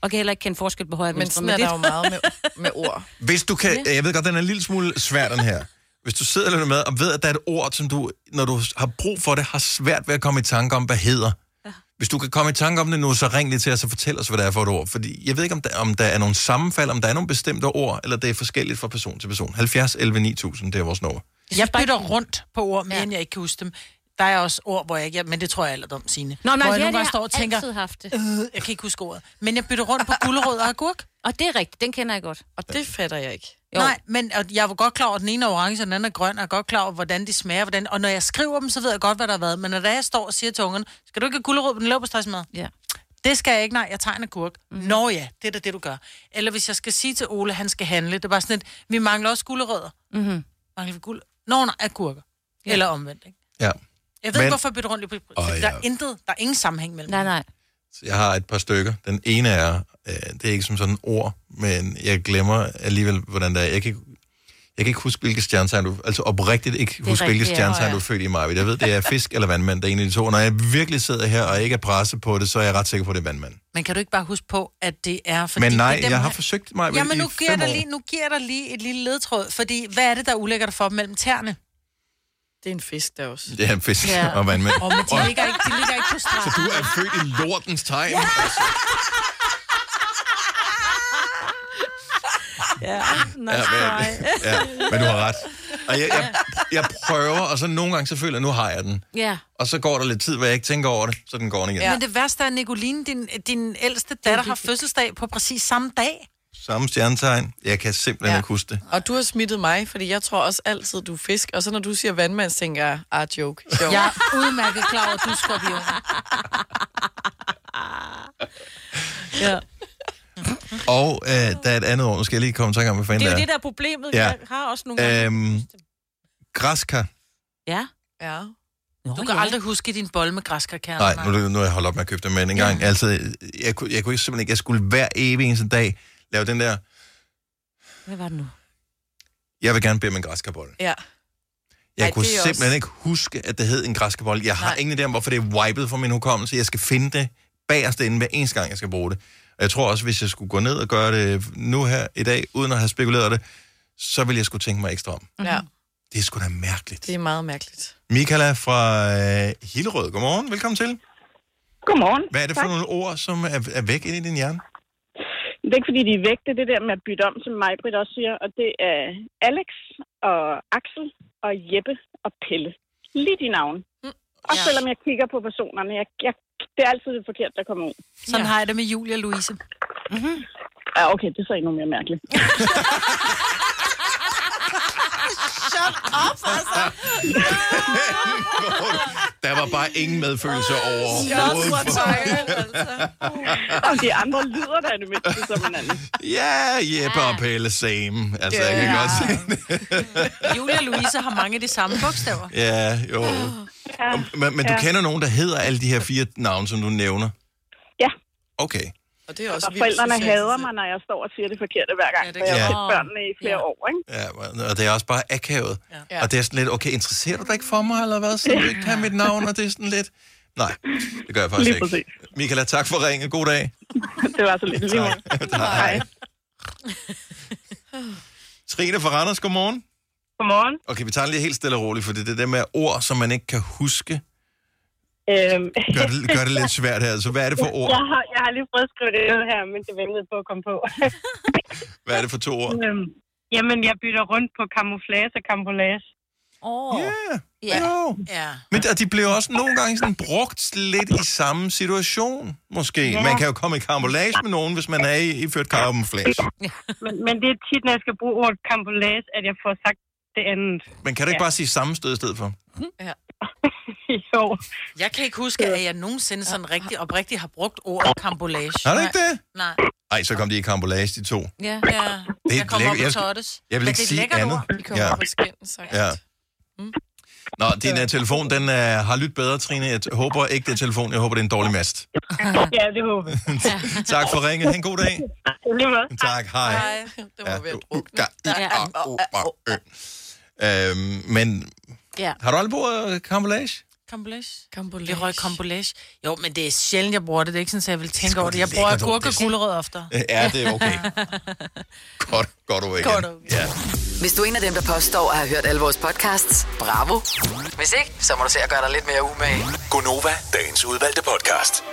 Og kan heller ikke kende forskel på højre og Men venstre. sådan er der jo meget med, med ord. Hvis du kan, jeg ved godt, den er en lille smule svær, den her. Hvis du sidder lidt med og ved, at der er et ord, som du, når du har brug for det, har svært ved at komme i tanke om, hvad hedder. Ja. Hvis du kan komme i tanke om det nu, så ring lige til os og fortæl os, hvad det er for et ord. Fordi jeg ved ikke, om der, om der er nogle sammenfald, om der er nogle bestemte ord, eller det er forskelligt fra person til person. 70 11 9000, det er vores nummer. Jeg bytter rundt på ord, mere ja. jeg ikke kan huske dem. Der er også ord, hvor jeg ikke... Men det tror jeg alderdom, Signe. Nå, nej, hvor jeg det, gange jeg står og tænker, altid haft det. øh, jeg kan ikke huske ordet. Men jeg bytter rundt på gulerod og agurk. Og det er rigtigt, den kender jeg godt. Og det fatter jeg ikke. Jo. Nej, men og jeg var godt klar over, at den ene er orange, og den anden er grøn, og jeg er godt klar over, hvordan de smager. Hvordan, og når jeg skriver dem, så ved jeg godt, hvad der har været. Men når der jeg står og siger til ungerne, skal du ikke have gulerod på den leverpostejsmad? Ja. Det skal jeg ikke, nej, jeg tager en agurk. Mm. Nå ja, det er da det, du gør. Eller hvis jeg skal sige til Ole, han skal handle, det er bare sådan et, vi mangler også gulerødder. Mm-hmm. Mangler vi guld? Nå, nej, agurker. Ja. Eller omvendt, ikke? Ja. Jeg ved Men- ikke, hvorfor jeg bytter rundt i på Åh, oh, ja. Der er intet, der er ingen sammenhæng mellem Nej, nej. Så jeg har et par stykker. Den ene er, øh, det er ikke som sådan ord, men jeg glemmer alligevel, hvordan det er. Jeg kan, ikke- jeg kan ikke huske, hvilket stjernetegn du... Altså oprigtigt ikke huske, hvilket rigtigt, ja. stjernetegn du er født i, Marvind. Jeg ved, det er fisk eller vandmand, der er en af de to. Når jeg virkelig sidder her og ikke er presset på det, så er jeg ret sikker på, at det er vandmand. Men kan du ikke bare huske på, at det er... Fordi Men nej, det er dem, jeg har forsøgt mig Jamen, nu i giver, fem jeg dig år. lige, nu giver jeg dig lige et lille ledtråd, fordi hvad er det, der ulækker dig for mellem tæerne? Det er en fisk, der også. Det er en fisk ja. og vandmand. Åh, men de ligger ikke, de ligger ikke på stranden. Så du er født i lortens tegn? Altså. Ja, nice Ja, men, ja, men du har ret. Og jeg, jeg, jeg prøver, og så nogle gange så føler jeg, at nu har jeg den. Ja. Og så går der lidt tid, hvor jeg ikke tænker over det, så den går den igen. Ja. Men det værste er, at Nicoline, din, din ældste datter, har fødselsdag på præcis samme dag. Samme stjernetegn. Jeg kan simpelthen ja. ikke huske det. Og du har smittet mig, fordi jeg tror også altid, du er fisk. Og så når du siger vandmand, så tænker jeg, ah, joke. Sjov. Jeg er udmærket klar over, at du er skorpion. ja. Og øh, der er et andet ord, nu skal jeg lige komme i tanke om, hvad fanden Det er det det, der er problemet. Ja. Jeg har også nogle gange... Øhm, græskar. Ja. Ja. Du kan aldrig huske din bolle med græskarkerner. Nej, nu, nu er jeg holdt op med at købe dem, men en gang, altså, jeg, kunne, jeg kunne simpelthen ikke, jeg skulle hver evig eneste dag lave den der, Hvad var det nu? jeg vil gerne bede om en græskarbolle. Ja. Jeg Ej, kunne simpelthen også- ikke huske, at det hed en græskarbolle. Jeg har Nej. ingen idé om, hvorfor det er wipet fra min hukommelse. Jeg skal finde det bagerst inde hver eneste gang, jeg skal bruge det. Og jeg tror også, hvis jeg skulle gå ned og gøre det nu her i dag, uden at have spekuleret det, så ville jeg skulle tænke mig ekstra om. Ja, Det er sgu da mærkeligt. det er meget mærkeligt. Michaela fra øh, Hillerød, godmorgen. Velkommen til. Godmorgen. Hvad er det for Tak. nogle ord, som er, er væk inde i din hjerne? Det er ikke, fordi de er væk. Det er det der med at bytte om, som mig Britt også siger. Og det er Alex og Axel og Jeppe og Pelle. Lige de navne. Mm. Og Ja. selvom jeg kigger på personerne, jeg, jeg, det er altid det forkerte, der kommer ud. Sådan har jeg det med Julia og Louise. Mm-hmm. Ja, okay, det er så endnu mere mærkeligt. Shut up, altså. Der var bare ingen medfølelse over. Og de andre lyder der er det mindste som hinanden. Ja, Jeppe og Pelle, same. Altså, jeg kan godt se det. Julia og Louise har mange af de samme bogstaver. Ja, jo. Ja. Men, men du ja. kender nogen, der hedder alle de her fire navne, som du nævner? Ja. Okay. Og det er også Og forældrene hader mig, når jeg står og siger det forkerte hver gang, ja, for jeg har Ja. set børnene i flere år, ikke? Ja, og det er også bare akavet. Ja. Og det er sådan lidt, okay, interesserer du dig ikke for mig, eller hvad? Så du ikke have mit navn, og det er sådan lidt... Nej, det gør jeg faktisk Lige ikke. Michaela, tak for ringen. God dag. det var så lidt lige måde. Hej. Trine fra Randers, godmorgen. Godmorgen. Okay, vi tager lige helt stille og roligt, for det er det der med ord, som man ikke kan huske, Øhm. gør det, gør det lidt svært her. Så hvad er det for ord? Jeg har, jeg har lige prøvet at skrive det ned her, men det ventede på at komme på. Hvad er det for to ord? øhm, jamen, jeg bytter rundt på camouflage og camouflage. Åh. Oh. Yeah. Ja. Jo. Ja. Men og de bliver også nogle gange sådan brugt lidt i samme situation, måske. Ja. Man kan jo komme i camouflage med nogen, hvis man er i, i ført camouflage. Men, men det er tit, når jeg skal bruge ordet camouflage, at jeg får sagt det andet. Men kan du ikke Ja. bare sige sammenstød i stedet for? Ja. jo. Jeg kan ikke huske, at jeg nogensinde sådan rigtig oprigtigt har brugt ordet kambolage. Har du ikke det? Nej. Ej, så kom de i camouflage, de to. Ja. ja. Det er jeg kommer op på Jeg- tottes. jeg vil ikke det er et sige andet. ord. Vi kommer Ja. op på. Ja. Nå, din uh, telefon, den uh, har lyttet bedre, Trine. Jeg t- håber ikke, det er telefon. Jeg håber, det er en dårlig mast. ja, det håber jeg. tak for ringet. Ha' en god dag. Tak, hej. Hej. Det var ved at drukne. Øhm, men Ja. har du aldrig brugt camouflage? Kambolage? Kambolage. Det røg kambolage. Jo, men det er sjældent, jeg bruger det. Det er ikke sådan, at jeg vil tænke over det. Jeg bruger lækkert agurk og Det er- gulerød ofte. Ja, det er okay. Godt, godt ord igen. Godt Ja. Hvis du er en af dem, der påstår at have hørt alle vores podcasts, bravo. Hvis ikke, så må du se at gøre dig lidt mere umage. Gonova, dagens udvalgte podcast.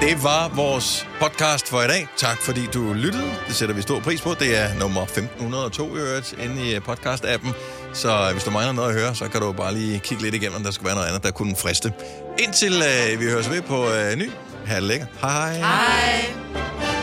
Det var vores podcast for i dag. Tak fordi du lyttede. Det sætter vi stor pris på. Det er nummer 1502 i øvrigt inde i øh, podcast-appen. Så øh, hvis du mangler noget at høre, så kan du bare lige kigge lidt igennem, om der skal være noget andet, der kunne friste. Indtil øh, vi høres ved på øh, ny. Ha' det lækkert. Hej. Hej.